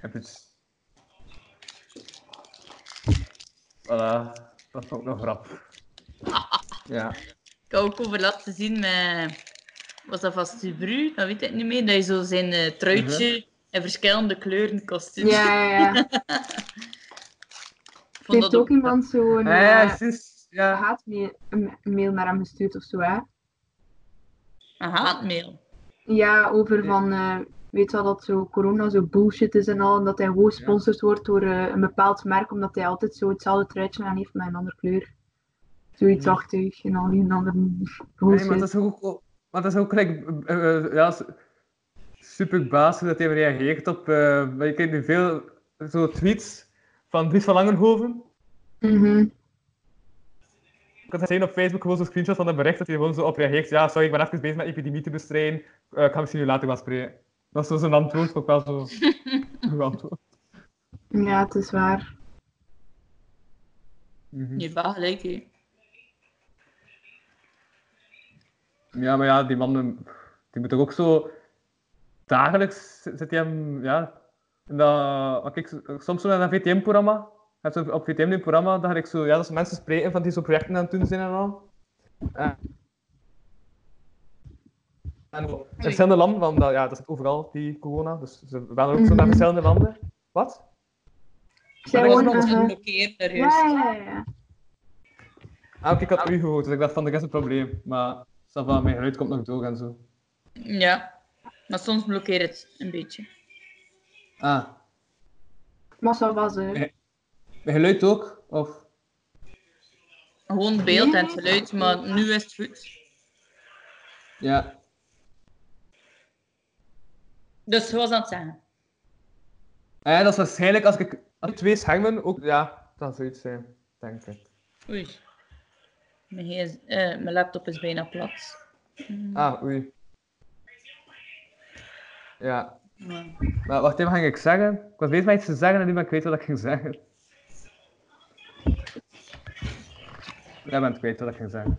Heb je het... Voilà. Dat vond ik nog grappig. Ja. Ik had ook over laten zien met... Was dat van Stubru? Dat weet ik niet meer. Dat je zo zijn eh, truitje in verschillende kleuren kostuum. Ja, ja, ja. vond heeft dat ook iemand zo'n Ah, ja, eh, sinds, ja. haatmail een mail naar hem gestuurd of zo, hè? Een haatmail. Ja, over van, eh, weet je wel, dat zo corona zo bullshit is en al. En dat hij gewoon gesponsord wordt door eh, een bepaald merk, omdat hij altijd zo hetzelfde truitje aan heeft met een andere kleur. Zoiets Ja. achtig en al die andere Nee, bullshit. maar dat is ook, maar dat is ook gelijk, eh, eh, ja, super baas dat hij reageert op, eh, maar je krijgt nu veel zo tweets van Dries van Langenhoven. Mhm. Ik had gezien op Facebook gewoon zo'n screenshot van een bericht dat hij gewoon zo op reageert. Ja, sorry, ik ben even bezig met epidemie te bestrijden. Eh, ik ga misschien nu later wel spreken. Dat is zo zijn antwoord, ook wel zo goed antwoord. Ja, het is waar. Mhm. Je hebt wel gelijk, hè. Ja, maar ja, die man, eh, die moet toch ook zo... Dagelijks zit hij hem, ja... In dat, wat ik soms zo in een VTM-programma. Heb zo op VTM een programma, dat ik zo, ja, dat ze mensen spreken van die zo projecten aan het doen zijn en al. Eh, en in verschillende landen, want dat, ja, dat zit overal, die corona. Dus ze gaan ook zo naar Mhm. verschillende landen. Wat? Zij wonen, nog-. Blokkeren er juist. Ja, ja, ja. Ah, oké, ik had u gehoord, dus ik dacht van, dat is een probleem. Maar, ça va, mijn geluid komt nog door en zo. Ja. Maar soms blokkeert het een beetje. Ah, Maar dat was hè. mijn geluid ook? Of... Gewoon beeld en het geluid, maar nu is het goed. Ja. Dus zoals aan het zeggen. Ah Ja, dat is waarschijnlijk als ik als ik twee schermen ook. Ja, dat zou iets zijn, denk ik. Oei. Mijn, gs eh, mijn laptop is bijna plat. Ah, oei. Ja. Maar- Maar wacht even, wat ging ik zeggen? Ik was bezig met iets te zeggen en nu ben ik kwijt wat ik ging zeggen. Ja, ik ben het kwijt wat ik ging zeggen.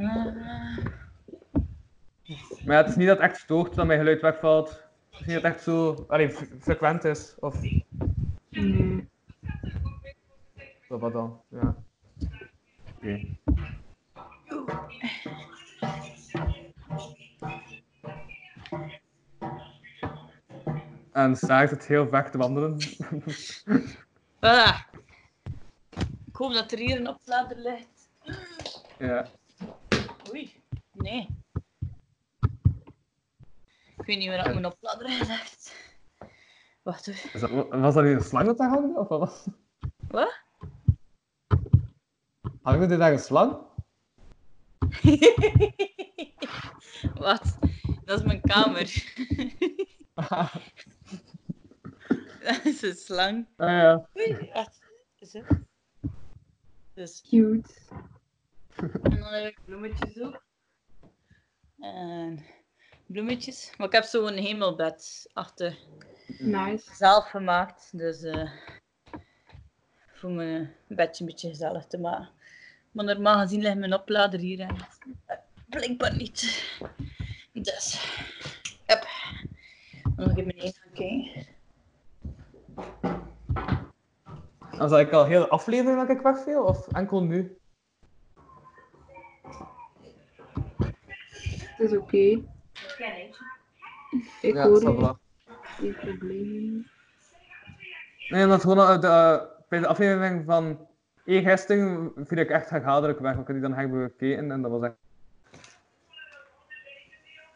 Ah. Maar ja, het is niet dat het echt stoort dat mijn geluid wegvalt. Het is niet dat het echt zo allee, fre- frequent is. Of of wat dan. Ja. Oké. En Saar zit heel weg te wandelen. Voilà. Ik hoop dat er hier een oplader ligt. ja. Oei. Nee. Ik weet niet waar ik mijn oplader heb gelegd. Wacht hoor. Dat, was dat nu een slang dat daar hangt? Of wat was Wat? Hangt er daar een slang? Wat? Dat is mijn kamer. Dat is een slang. Ah ja. Oei, wacht. Is het? Dus, Cute. en dan heb ik bloemetjes ook. En bloemetjes. Maar ik heb zo'n hemelbed achter. Nice. Zelf gemaakt. Dus eh voor mijn bedje een beetje gezellig te maken. Maar normaal gezien ligt mijn oplader hier en blijkbaar niet. Dus. Dan nog even beneden gaan kijken. Dan zal ik al heel aflevering dat ik wegviel? Of enkel nu? Het is oké. Ja, hoor ça je. va. Geen probleem. Nee, omdat gewoon eh, de, eh, bij de aflevering van eergisteren viel ik echt herhaaldelijk weg. want Ik had die dan hebben gekeken en dat was echt...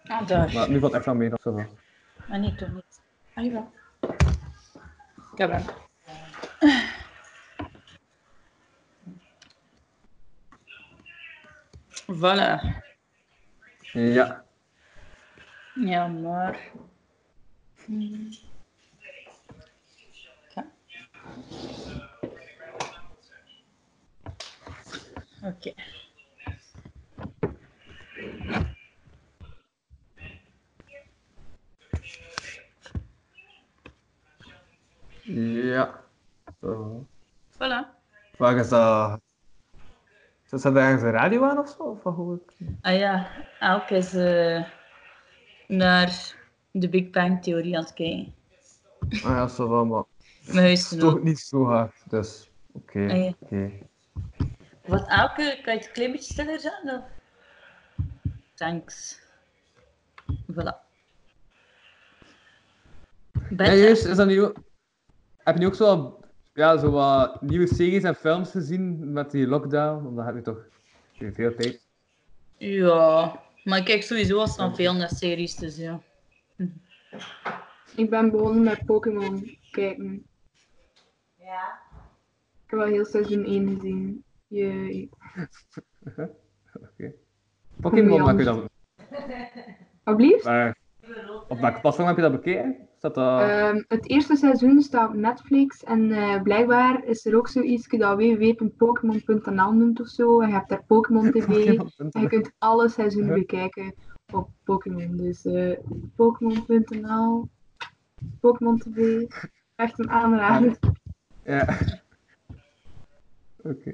Ah, daar. Maar nu valt het echt wel mee, dat is zo. Ah, nee, toch niet. Ah, jawel. Ik heb hem. Voilà. Ja. Ja, maar... Hmm. Ja. Oké. Ja. Zo. Voilà. Waar is dat? Zit er ergens een radio aan of zo? Of ik? Ah ja, Elk is eh, naar de Big Bang Theorie aan het kijken. Ah ja, zo wel, maar Mijn huis te toch niet zo hard, dus oké. Ah ja. oké. Wat Elke, kan je het een klein beetje stiller? Of? thanks. Voilà. Ja, Bed, juist, is dat nu ook... Heb je nu ook zo, wat- ja, zo wat nieuwe series en films gezien met die lockdown? Want dan heb je toch veel tijd. Ja, maar ik kijk sowieso al van veel naar series, dus ja. Ik ben begonnen met Pokémon kijken. Ja. Ik heb al heel seizoen 1 gezien. Jee. Oké. Pokémon, kun je dat... Alblieft? waar- op welke platform heb je dat bekeken? Dat... Ehm, het eerste seizoen staat op Netflix en eh, blijkbaar is er ook zoiets dat www.pokémon.nl noemt of zo. En je hebt daar Pokémon TV en je kunt alle seizoenen bekijken op Pokémon. Dus eh Pokémon.nl, Pokémon TV, echt een aanrader. Ja. Oké.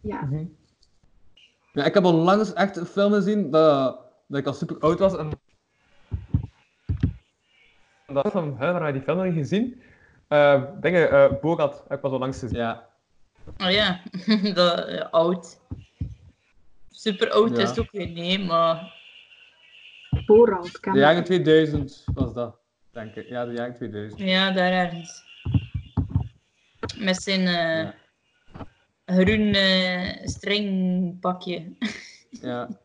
Ja. Mhm. Ja, ik heb onlangs echt een film gezien dat, dat ik al super oud was. En... Dat van, hè, waar heb je die film nog niet gezien? Eh dingen, eh Borat heb ik pas onlangs gezien. Ja. Oh ja, dat, oud. Super oud Ja. is het ook weer, nee, maar... Borat, ken De jaren 2000 was dat, denk ik. Ja, de jaren 2000. Ja, daar ergens. Met zijn eh, groen eh, stringpakje. Ja.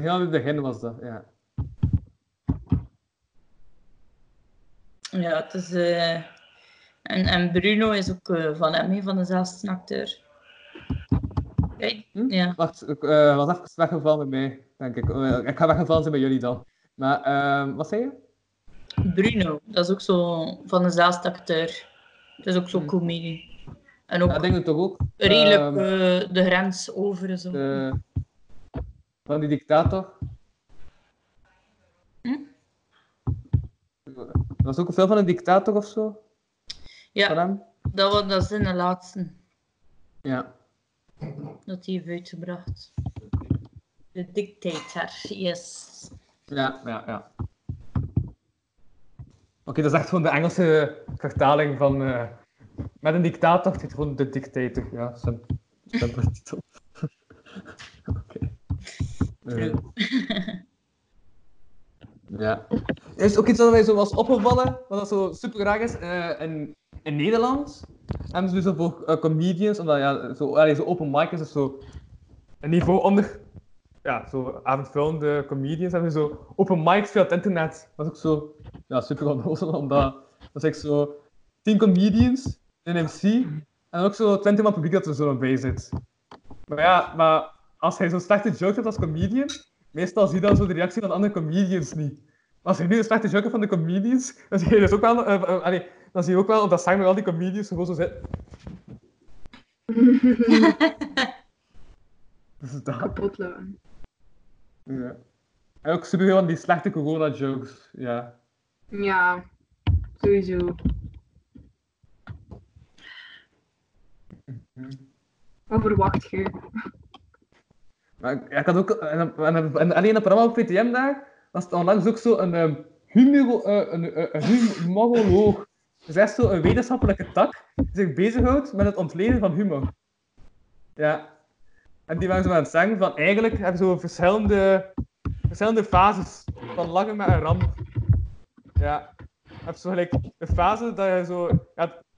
Heel in het begin was dat, ja. Ja, het is... eh, En, en Bruno is ook eh, van hem, hè, van dezelfde acteur. Kijk, ja. Wacht, ik eh, was even weggevallen bij mij, denk ik. Ik ga weggevallen zijn bij jullie dan. Maar, ehm, wat zei je? Bruno, dat is ook zo van dezelfde acteur. Het is ook zo'n comedie. En ook Ja, ik denk het toch ook. redelijk Ehm, eh, de grens over zo. de- van die dictator. Hm? Was ook een film van een dictator of zo? Ja, dat, was, dat is in de laatste Ja. dat hij heeft uitgebracht. De Dictator, yes. Ja, ja, ja. Oké, dat is echt gewoon de Engelse vertaling van... eh, met een dictator, het heet gewoon de dictator. Ja, simpele titel. Oké. Ja. Er is ook iets dat mij zo was opgevallen, wat dat zo super raar is. eh, in, in Nederland hebben ze dus voor eh, comedians, omdat ja, zo, allee, zo open mic is, dus zo een niveau onder ja, zo avondvullende comedians hebben zo open mics via het internet. Dat is ook zo ja, super onnozel, omdat dat is zo 10 comedians, een MC en ook zo 20 man publiek dat er zo bij zit. Maar ja, maar als hij zo'n slechte joke hebt als comedian, meestal zie je dan zo de reactie van andere comedians niet. Maar als hij nu een slechte joke van de comedians, dan zie je dus ook wel, allee, dan zie je ook wel op dat met al die comedians gewoon zo zitten. Dus dat. Kapot lachen. Ja. En ook super veel van die slechte corona-jokes. Ja. Ja, sowieso. Wat verwacht je? Maar ik, had ook... En, en, en alleen op programma op VTM daar, was het onlangs ook zo een um, humor, eh, een, eh, een humoroloog. Dus echt zo een wetenschappelijke tak die zich bezighoudt met het ontleden van humor. Ja. En die waren zo aan het zeggen van eigenlijk hebben zo verschillende, verschillende fases van lachen met een ramp. Ja. Je hebt zo gelijk een fase dat je zo...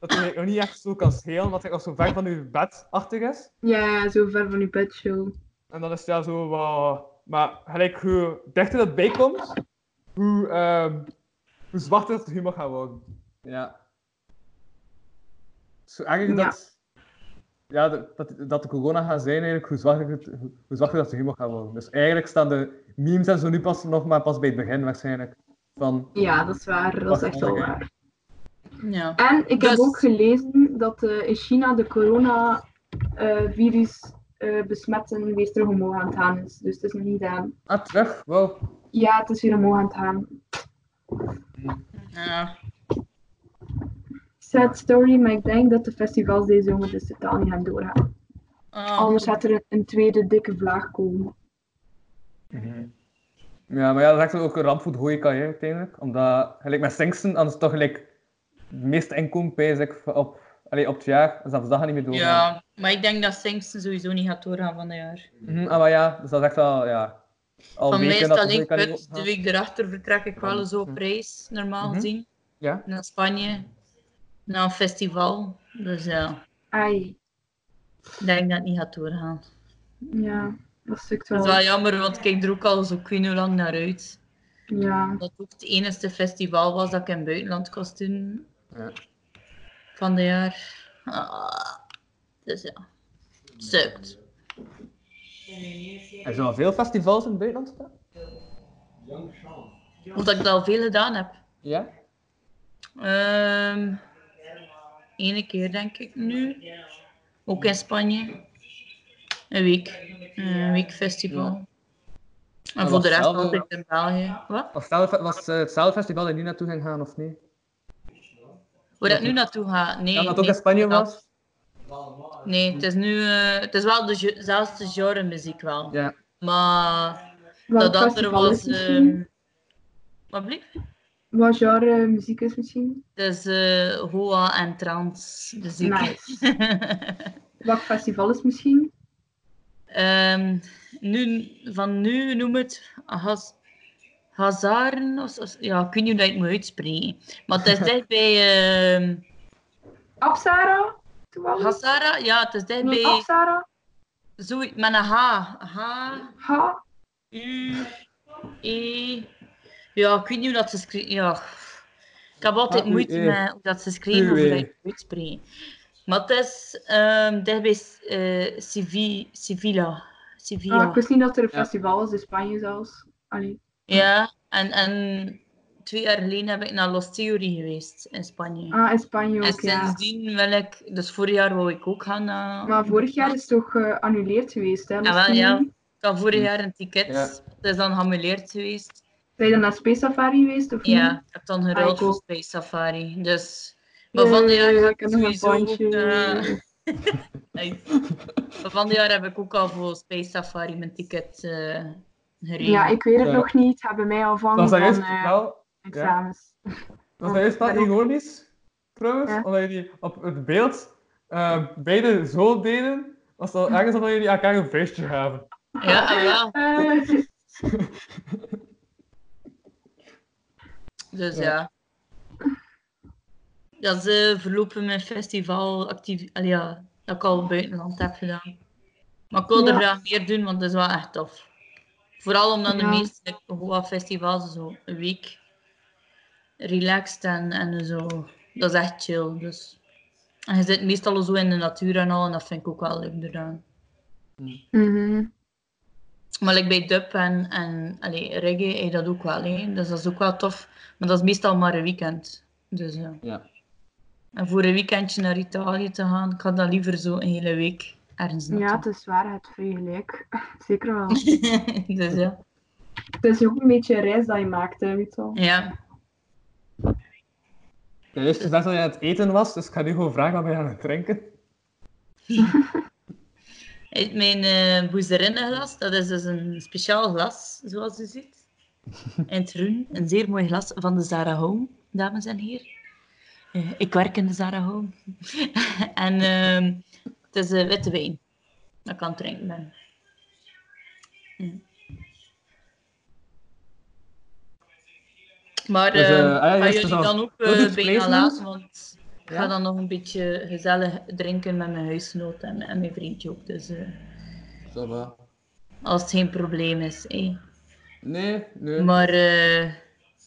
Dat je nog niet echt zo kan schelen, het nog zo ver van je bed achter is. Ja, zo ver van je bedshow. En dan is het ja zo wat... Maar gelijk hoe dichter dat bij komt, hoe, ehm hoe zwarter dat de humor gaat worden. Ja. Zo eigenlijk Ja. dat... Ja, dat, dat, de corona gaat zijn, eigenlijk, hoe zwarter, het, hoe, hoe zwarter dat de humor gaat worden. Dus eigenlijk staan de memes en zo nu pas, nog maar pas bij het begin, waarschijnlijk. Van... Ja, dat is waar. Dat is echt wel waar. Ja. En ik Dus- heb ook gelezen dat eh, in China de coronavirus eh besmetten weer terug omhoog aan het gaan is. Dus het is nog niet aan. Ah, terug? Wow. Ja, het is weer omhoog aan het gaan. Ja. Sad story, maar ik denk dat de festivals deze zomer dus totaal niet gaan doorgaan. Ah, Anders gaat er een, een tweede dikke vlaag komen. Ja, maar ja, dat is ook een ramp voor de horeca, hè, uiteindelijk. Omdat, gelijk met Singsten, anders toch gelijk het meeste inkomen zich op Allee, op het jaar, dus dat dat gaat niet meer doorgaan. Ja, maar ik denk dat Singsten sowieso niet gaat doorgaan van het jaar. Mhm, ah, maar ja, dus dat is echt wel, ja... Al Van dat meestal het zo ik kan weet, niet de week erachter vertrek ik wel eens op Mhm. reis, normaal Mhm. gezien. Ja? Naar Spanje, naar een festival. Dus ja, Ai, ik denk dat het niet gaat doorgaan. ja, dat Dat wel. is wel jammer, want ik kijk er ook al zo ik weet niet hoe lang naar uit. Ja, Dat het ook het enige festival was dat ik in het buitenland kon doen Ja. Van het jaar. Ah, dus ja, sukt. Er zijn al veel festivals in het buitenland staan? Of dat ik dat al veel gedaan heb. Ja? Ehm Ene keer denk ik nu. Ook in Spanje. Een week. Een week festival. Ja. En voor de rest altijd in België. Wat? Was het, was het eh, hetzelfde festival dat je nu naartoe ging gaan, of niet? Waar ik nu naartoe ga? Nee. Ja, dat ook in Spanje dat- was? Nee, het is nu... eh, het is wel de, zelfs de genre muziek wel. Ja. Maar dat andere festival is was... ehm wat blieft? Wat genre muziek is misschien? Het is eh Hoa en trance muziek. Nice. Welk festival is misschien? Ehm, nu, van nu noem het Hazaren. Of, of- ja, ik weet niet hoe dat je het moet uitspreken. Maar het is dicht bij... ehm Apsara? Toevallig? Hazara? Ja, het is dicht bij... Apsara? Zoiets met een H. H, Ha? U, E... Ja, ik weet niet hoe dat ze schrijven. Ja. Ik heb altijd H, U, moeite E. met hoe dat ze schrijven, hoe E. dat je het moet uitspreken. Maar het is ehm dicht bij eh, Civi- Sevilla. Sevilla. Ah, ik wist niet dat er een Ja. festival was in Spanje zelfs. Allee. Ja, en, en twee jaar geleden heb ik naar Los Theory geweest in Spanje. Ah, in Spanje en ook, ja. sindsdien wil ik, dus vorig jaar wou ik ook gaan naar. Maar vorig jaar is het toch geannuleerd geweest, hè? Ja, Los wel, ja. Ik had vorig jaar een ticket, Ja. het is dan geannuleerd geweest. Ben je dan naar Space Safari geweest, of Ja, ik heb dan Ah, geruild ik voor. Space Safari. Dus, maar van dit jaar ik ik heb nog een sowieso ook. eh, van dit jaar heb ik ook al voor Space Safari mijn ticket eh Ja, ik weet het Ja. nog niet. Het hebben mij al van, Dat is van juist eh, wel... examens. Dat is juist ook- ironisch, trouwens, Ja. omdat jullie op het beeld eh, beide zo deden, als dat ergens omdat jullie elkaar een feestje gaven. Ja, ah. Eh, Dus Ja. ja. Dat is eh, verlopen mijn festival actief, allee, ja, dat ik al buitenland heb gedaan. Maar ik wil er Ja. graag meer doen, want het is wel echt tof. Vooral omdat de Ja. meeste Goa festivals zo een week relaxed en, en zo. Dat is echt chill. Dus. En je zit meestal zo in de natuur en al, en dat vind ik ook wel leuk eraan. mhm. Maar like bij dub en, en allee, reggae heb je dat ook wel. Hè. Dus dat is ook wel tof. Maar dat is meestal maar een weekend. Dus ja. Ja. En voor een weekendje naar Italië te gaan, ik had dan liever zo een hele week ergens Ja, het is waar, het vrij gelijk. Zeker wel. dus ja. Het is ook een beetje een reis dat je maakt, hè, weet je wel. Ja. Ja, juist gezegd dat je aan het eten was, dus ik ga nu gewoon vragen wat ben je aan het drinken. Uit mijn eh boezerinnenglas, dat is dus een speciaal glas, zoals u ziet. In het groen, een zeer mooi glas van de Zara Home, dames en heren. Eh, ik werk in de Zara Home. en ehm, het is witte wijn dat ik het drinken ben. Mm. Maar Dus, eh eh, ah jullie dan ook eh, bijna laten, want ik ga dan nog een beetje gezellig drinken met mijn huisgenoot en, en mijn vriendje ook. Dus als het geen probleem is. hé. Nee, nee. Maar het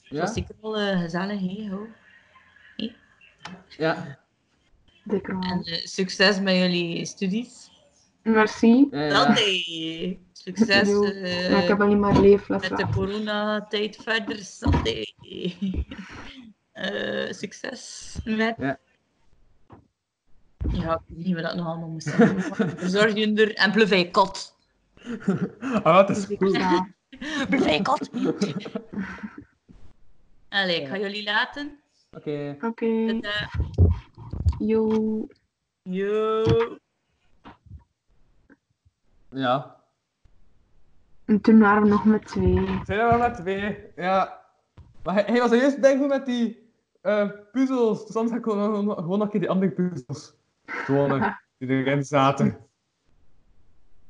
ja? was zeker wel gezellig. hé, ho. Ja. Zeker wel. En eh, succes met jullie studies. Merci. Ja. Santé! Succes Jo. eh, Ja, ik heb alleen maar leefles met de coronatijd verder. Santé! Eh, succes met... Ja. Ja, ik weet niet wat dat nog allemaal moest zijn. Verzorg je er en plevij kot. Ah, het is goed. Plevij kot. Allee, ik ga jullie laten. Oké. Oké. Tada. Yo. Yo. Ja. En toen waren we nog met twee. Zijn we maar met twee? Ja. Maar hij, hij was er juist bij goed met die... eh, puzzels. Dus anders ga ik gewoon, gewoon nog een keer die andere puzzels tonen die erin zaten.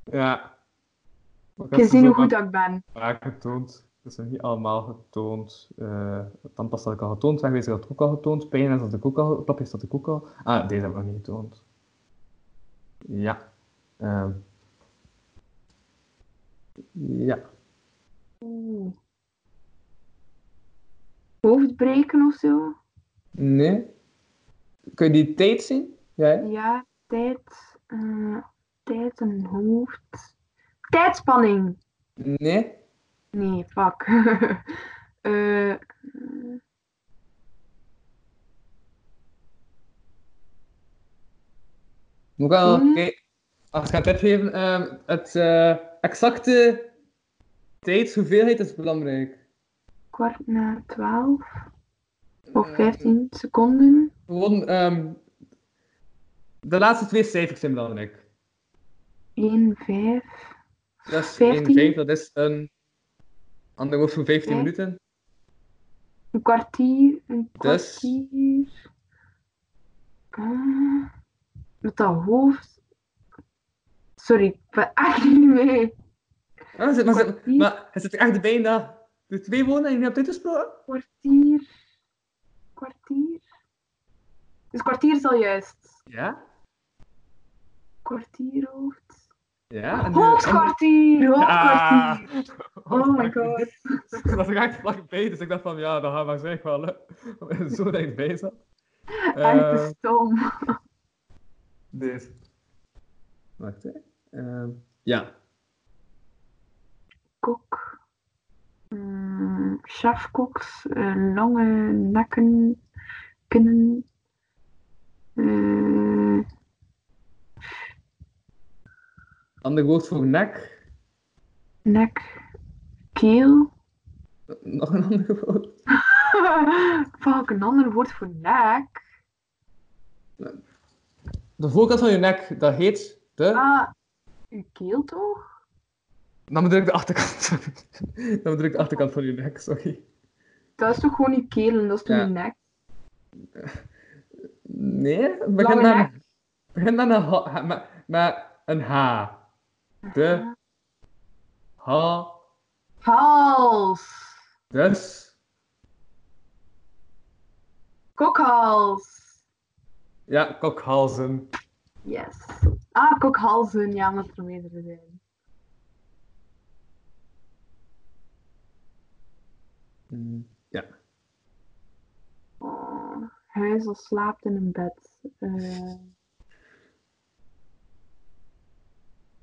Ja. Ik Je ziet hoe goed dat ik ben. vaak getoond. Dat zijn niet allemaal getoond. Uh, tandpasta had ik al getoond, wegwezen had ik ook al getoond. Pijn had ik ook al, klapjes had ik ook al. Ah, deze heb ik nog niet getoond. Ja. Ehm. ja. Oeh. Hoofdbreken of zo? Nee. Kun je die tijd zien? Ja. Ja, tijd. eh, tijd en hoofd. Tijdspanning! Nee. Nee, fuck. Eh, Moet ik wel, Hmm. kijk, als ik ga tip geven, ehm, het eh, exacte tijdshoeveelheid is belangrijk. kwart na twaalf. Of 15 seconden. Gewoon, ehm, de laatste twee cijfers zijn belangrijk. 1, 5. Dat is 15. 1, 5, dat is een ander woord voor 15 Ja. minuten. Een kwartier. Een Dus? kwartier. Ah, met dat hoofd. Sorry, ik ben echt niet mee. Ah, zit, maar, zit, Kwartier. maar hij zit echt bijna de twee woorden en je hebt dit gesproken? Kwartier. Kwartier. Dus kwartier is al juist. Ja. Kwartierhoofd. Ja. en de Hoofdkwartier! Ah. Hoofdkwartier! Oh my god. dat is er echt vlakbij, dus ik dacht van ja, dat gaat waarschijnlijk wel lukken. Zo dichtbij zat. Echt Eh, te stom. Deze. Wacht, hè. Ehm, ja. Kok. Mm, chefkoks. eh, lange nekken. Kinnen. eh, Ander woord voor nek. nek. Keel. Nog een ander woord. Fuck, een ander woord voor nek. De voorkant van je nek, dat heet de... Ah, uw keel toch? Dan bedoel ik de achterkant. Dan bedoel ik de achterkant van je nek, sorry. Dat is toch gewoon uw keel en dat is toch Ja. uw nek? Nee, begint met, nek. een- Met, met een H. De... H. Hals. Dus... Kokhals. Ja, kokhalzen. Yes. Ah, kokhalzen. Ja, omdat er meerdere zijn. Mm, Ja. Oh, huizel slaapt in een bed. Eh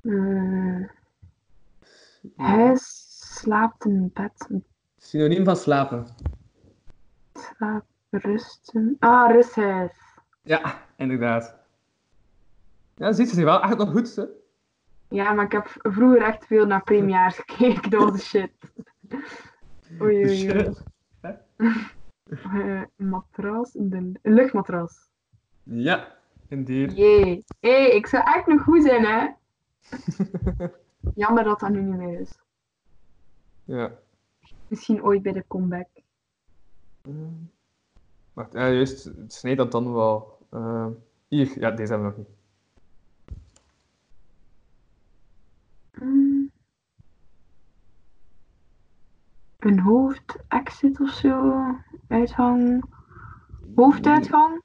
eh, huis slaapt in bed. Synoniem van slapen. Slaap, rusten. Ah, rusthuis. Ja, inderdaad. Ja, ziet ze zich wel echt nog goed, hè? Ja, maar ik heb vroeger echt veel naar premia's gekeken. Dat was de shit. Oei, oei, oei. Eh, matras, een luchtmatras. Ja, indeed. Jee. Hé, hey, ik zou echt nog goed zijn, hè? Jammer dat dat nu niet meer is. Ja. Misschien ooit bij de comeback. Mm. Wacht, ja, juist. Het snijdt dat dan wel. Eh, hier, ja, deze hebben we nog niet. Mm. Een hoofd-exit of zo. Uithang. Hoofduithang.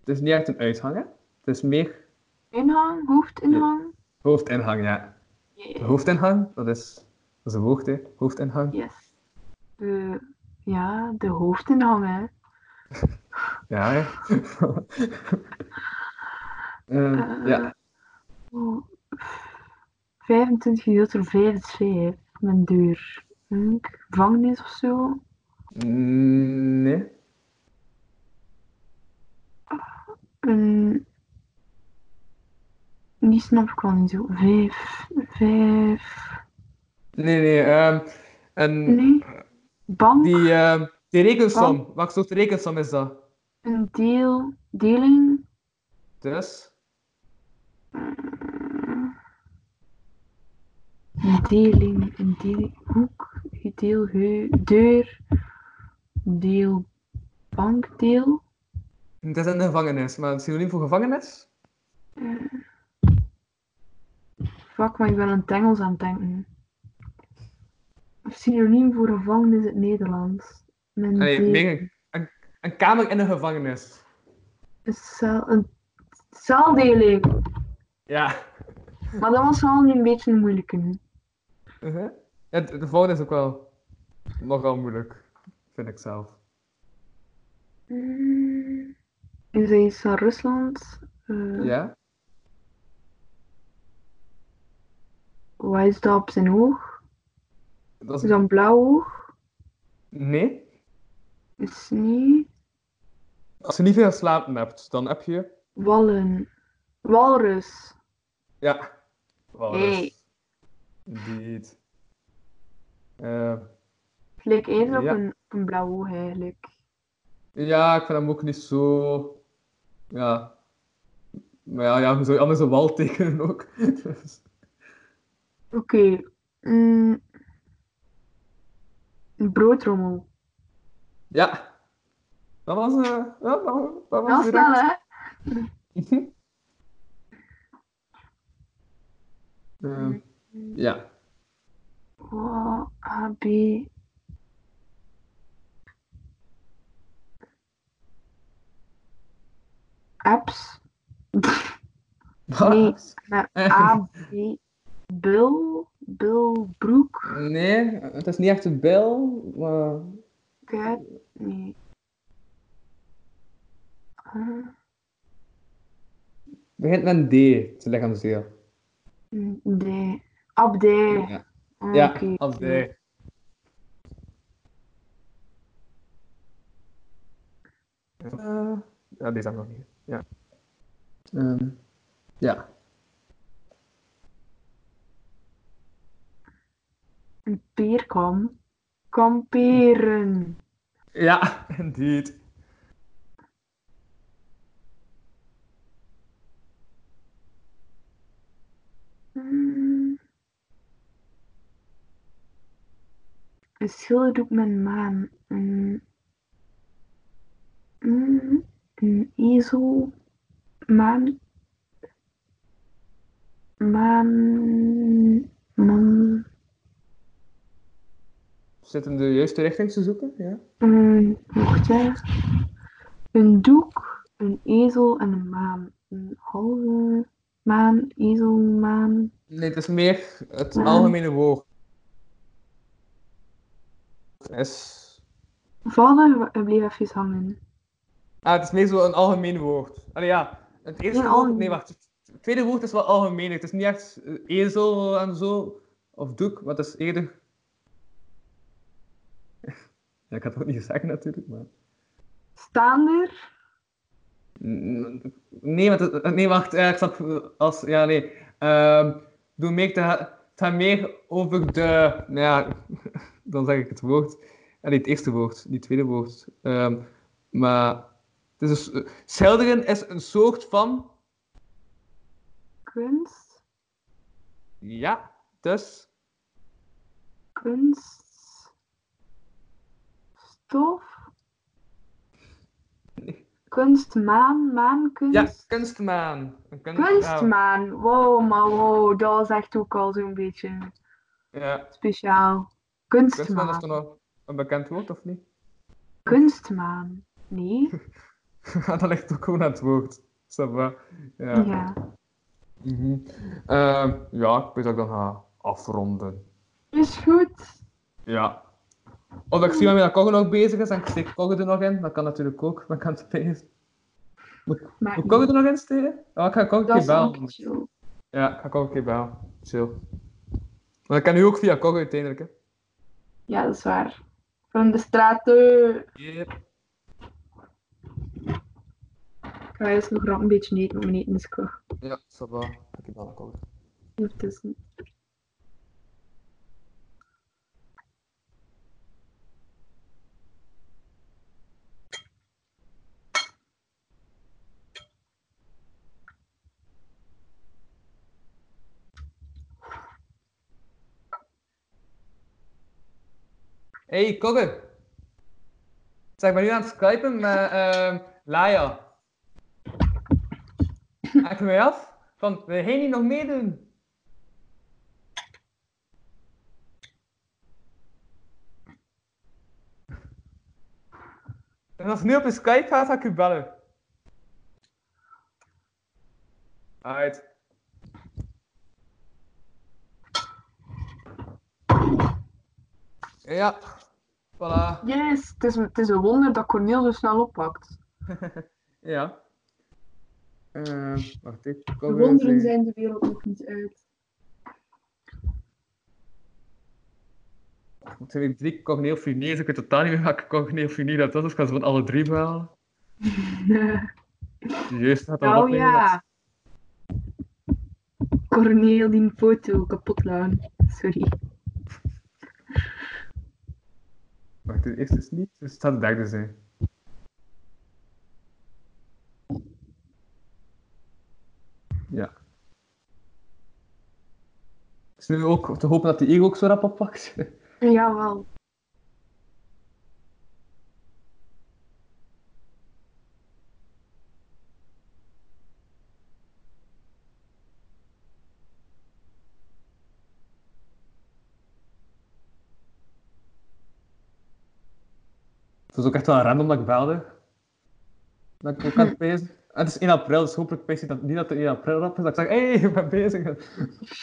Het is niet echt een uithang, hè? Het is meer Inhang. Hoofdinhang. Hoofdinhang, ja. De Yeah. hoofdinhang, dat is, dat is een woord, hè? Hoofdinhang. Yes. De, ja, de hoofdinhang, hè. Ja, hè? Eh, ja. Oh, 25 gedeeld door 5 is 5. Mijn deur. Hm, Gevangenis of zo. Mm, Nee. Een... Die snap ik wel niet zo. 5. 5. Nee, nee. ehm en Nee. Bank. die, ehm die rekensom, welk soort rekensom is dat? Een deel. Deling. Dus? Een deling. Een. Deur. Deel. bankdeel. Het is de gevangenis, maar het synoniem voor gevangenis? Fuck, maar ik ben aan het Engels aan het denken. Synoniem voor gevangen is het Nederlands. Meer een, een kamer in een gevangenis. een, cel, een celdeling. Ja. Maar dat was wel een beetje een moeilijke. Uh-huh. ja de, de volgende is ook wel nogal moeilijk, vind ik zelf. Mm, Is iets van Rusland? Eh, Ja? Wat is dat op zijn oog? Dat Is is... dat een blauw oog? Nee? Is niet. Als je niet veel slapen hebt, dan heb je... Wallen. Walrus. Ja. Walrus. Hey. Indeed. Eh, Gelijk eerder op een, een blauw oog eigenlijk. ja, ik vind hem ook niet zo... Ja. Maar ja, ja je zou anders een wal tekenen ook. Dus- Oké. mm, een broodrommel. Ja. Dat was... eh ja, dat, was- dat was Wel snel, hè? Ehm, ja. Oh, AB. Apps. Nee, met AB. Bill Broek. Nee, het is niet echt een bel, maar... Uh, begint met een D, het lichaamsdeel. D. Abde. Ja, Ah, ja oké. als D. Eh, ja, deze nog niet. Ja. Ehm, ja. Een peerkam. Kamperen. Ja, indeed. Mm. Een schilderdoek met een maan. Een, mm, een ezel. Maan. Maan. Man. Zit in de juiste richting te zoeken, ja. Een, wacht hè. Een doek, een ezel en een maan. Een halve maan, ezel, maan. Nee, het is meer het algemene woord. Is... Vallen, bleef even hangen. Ah, het is meer zo een algemeen woord. Allee, ja. Het eerste woord... Nee, wacht. Het tweede woord is wel algemeen. Het is niet echt eh, ezel en zo. Of doek, maar het is eerder... ja, ik had het ook niet zeggen natuurlijk, maar... Staander, Nee, want het- nee, wacht. ik snap als... Ja, nee. Ehm doe meer te... Het gaat meer over de... Nou ja, dan zeg ik het woord. Allee, het eerste woord, niet het tweede woord. Ehm, maar... Het is schilderen is een soort van... kunst, Ja, dus... kunst, stof, kunstmaan, maankunst. Ja, kunstmaan. Een kunst- Kunstmaan, wow, maar wow, dat was echt ook al zo'n beetje Ja, speciaal. kunstmaan is toch nog een bekend woord, of niet? kunstmaan, nee? dat ligt ook gewoon aan het woord. Ja. Ja. Mhm. Ehm, ja, ik weet dat ik dan ga afronden. Is goed. Ja. Of ik zie waarmee dat Kogge nog bezig is en ik steek Kogge er nog in. Dat kan natuurlijk ook, maar ik kan het spelen. Moet, Maar moet Kogge er nog in steken? Ja, ik ga Kogge een dat keer bellen. Ja, ik ga Kogge een keer bellen. Chill. Maar ik ken nu ook via Kogge uiteindelijk. Hè. Ja, dat is waar. Van de straten. Yep. Ik ga eerst nog een beetje eten, want mijn eten is klaar. Ja, ça va. Ik heb bellen Kogge. Ondertussen. Hey, Kogge. Zeg, ben nu aan het skypen met ehm Laia. Vroeg mij af, van, wil jij niet nog meedoen? En als je nu op je Skype gaat, ga ik u bellen. Alright. Ja, voilà. Yes, het is, het is een wonder dat Corneel zo snel oppakt. Ja. Ehm wacht even. De wonderen zijn de wereld nog niet uit. Het zijn weer drie cogneel-funiers. Ik weet totaal niet meer welke cogneel-funie dat was. Dus ik ga ze van alle drie behalen. Juist, gaat dat oh ja. Corneel die foto kapot laten. Sorry. Wacht, de eerste is niet. Dus het gaat de derde zijn. Ja. Is nu ook te hopen dat die ego ook zo rap oppakt? Jawel. Het was ook echt wel random dat ik belde. Dat ik ook aan het bezig. En het is 1 april, dus hopelijk je dat niet dat het 1 april rap is. Dat ik zeg, hé, hey, ik ben bezig.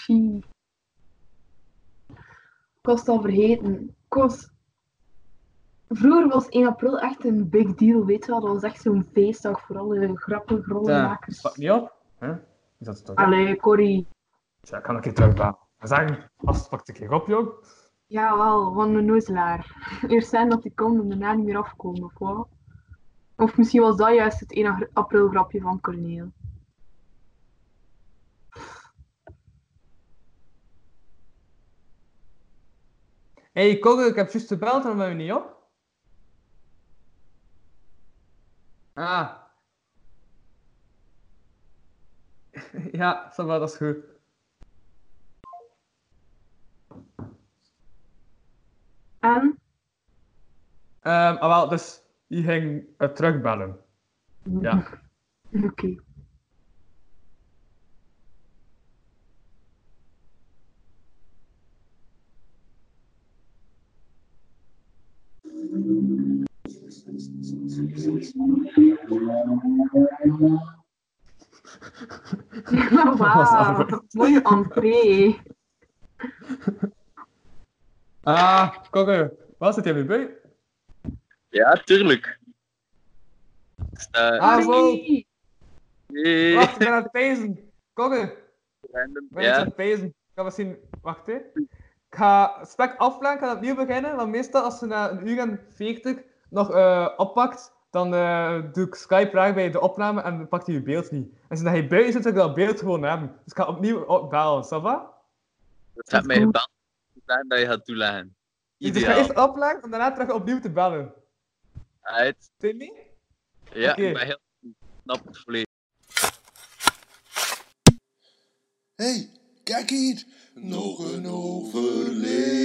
Ik was het al vergeten. Ik was... Vroeger was 1 april echt een big deal, weet je wel. Dat was echt zo'n feestdag voor alle grappige Ja, rollenmakers. pak niet op. Hè? Is dat toch? Allee, Corrie. Ja, ik kan een keer terugbellen. En zeggen, als pak ik keer op, jong. Jawel, van een noozelaar. Eerst zijn dat die komt en daarna niet meer afkomen, of? Of misschien was dat juist het 1 april grapje van Corneel. Hé, hey, Kogge, ik heb juist gebeld en ben je niet op. Ah. ja, dat is goed. En? Ehm ah, wel, dus die ging uh, terugbellen. Ja. Oké. Wauw, mooie entree. Ah, Kogge, wat zit jij mee bij? Ja, tuurlijk. Dus, eh, Ah, wow. Hey. Wacht, ik ben aan het pezen. Kogge, Random. ik ben iets aan Ja, het pezen. Ik ga misschien... Wacht, hè. Ik ga spek aflaan, ik ga opnieuw beginnen. Want meestal als je na een uur en 40 nog eh, oppakt, dan eh, doe ik Skype raar bij de opname en dan pakt hij je beeld niet. En als hij buiten zit, wil ik dat beeld gewoon hebben. Dus ik ga opnieuw op- bellen, ça va? dat gaat mij gebeld. Zeggen dat je gaat toeleggen. Dus ik ga Ideaal. eerst opleggen en daarna terug opnieuw te bellen. Uit. Timmy? Ja, Oké. ik ben heel snap het volledig. hey, kijk hier. Nog een overlever.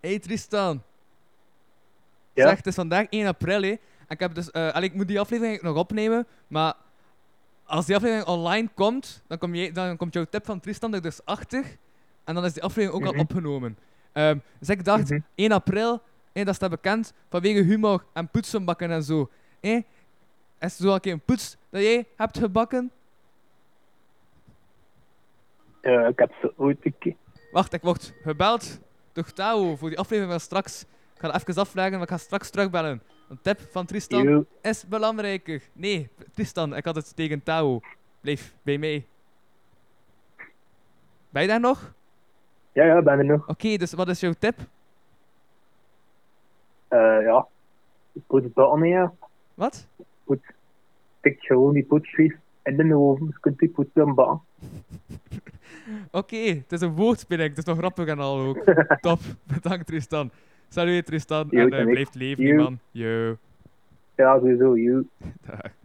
Hey Tristan. Ja? Zeg, het is vandaag 1 april, hè. En ik, heb dus, eh, allee, ik moet die aflevering nog opnemen, maar als die aflevering online komt, dan, kom je, dan komt jouw tip van Tristan er dus achter. En dan is die aflevering ook Mhm. al opgenomen. Ehm, dus ik dacht, Mhm. 1 april, hè, dat staat bekend vanwege humor en poetsenbakken en zo. hè. Is er zo een keer een poets dat jij hebt gebakken? Eh, ik heb ze ooit een keer. Wacht, ik word gebeld door Tao voor die aflevering van straks. Ik ga even afvragen, maar ik ga straks terugbellen. Een tip van Tristan is belangrijker. Nee, Tristan, ik had het tegen Tao. Blijf bij mij. Ben je daar nog? Ja, ja, ben er nog. Oké, dus wat is jouw tip? Eh, ja. Ik het al niet, ja. Wat? Tik gewoon die poetsvlees in de oven. Dus je kunt die poetsen aan bakken. Oké, het is een woordspeling, het is nog grappig en al ook. Top, bedankt Tristan. Salut Tristan. Yo, en ik. blijf leven, man. Yo. Ja, sowieso, you. Dag.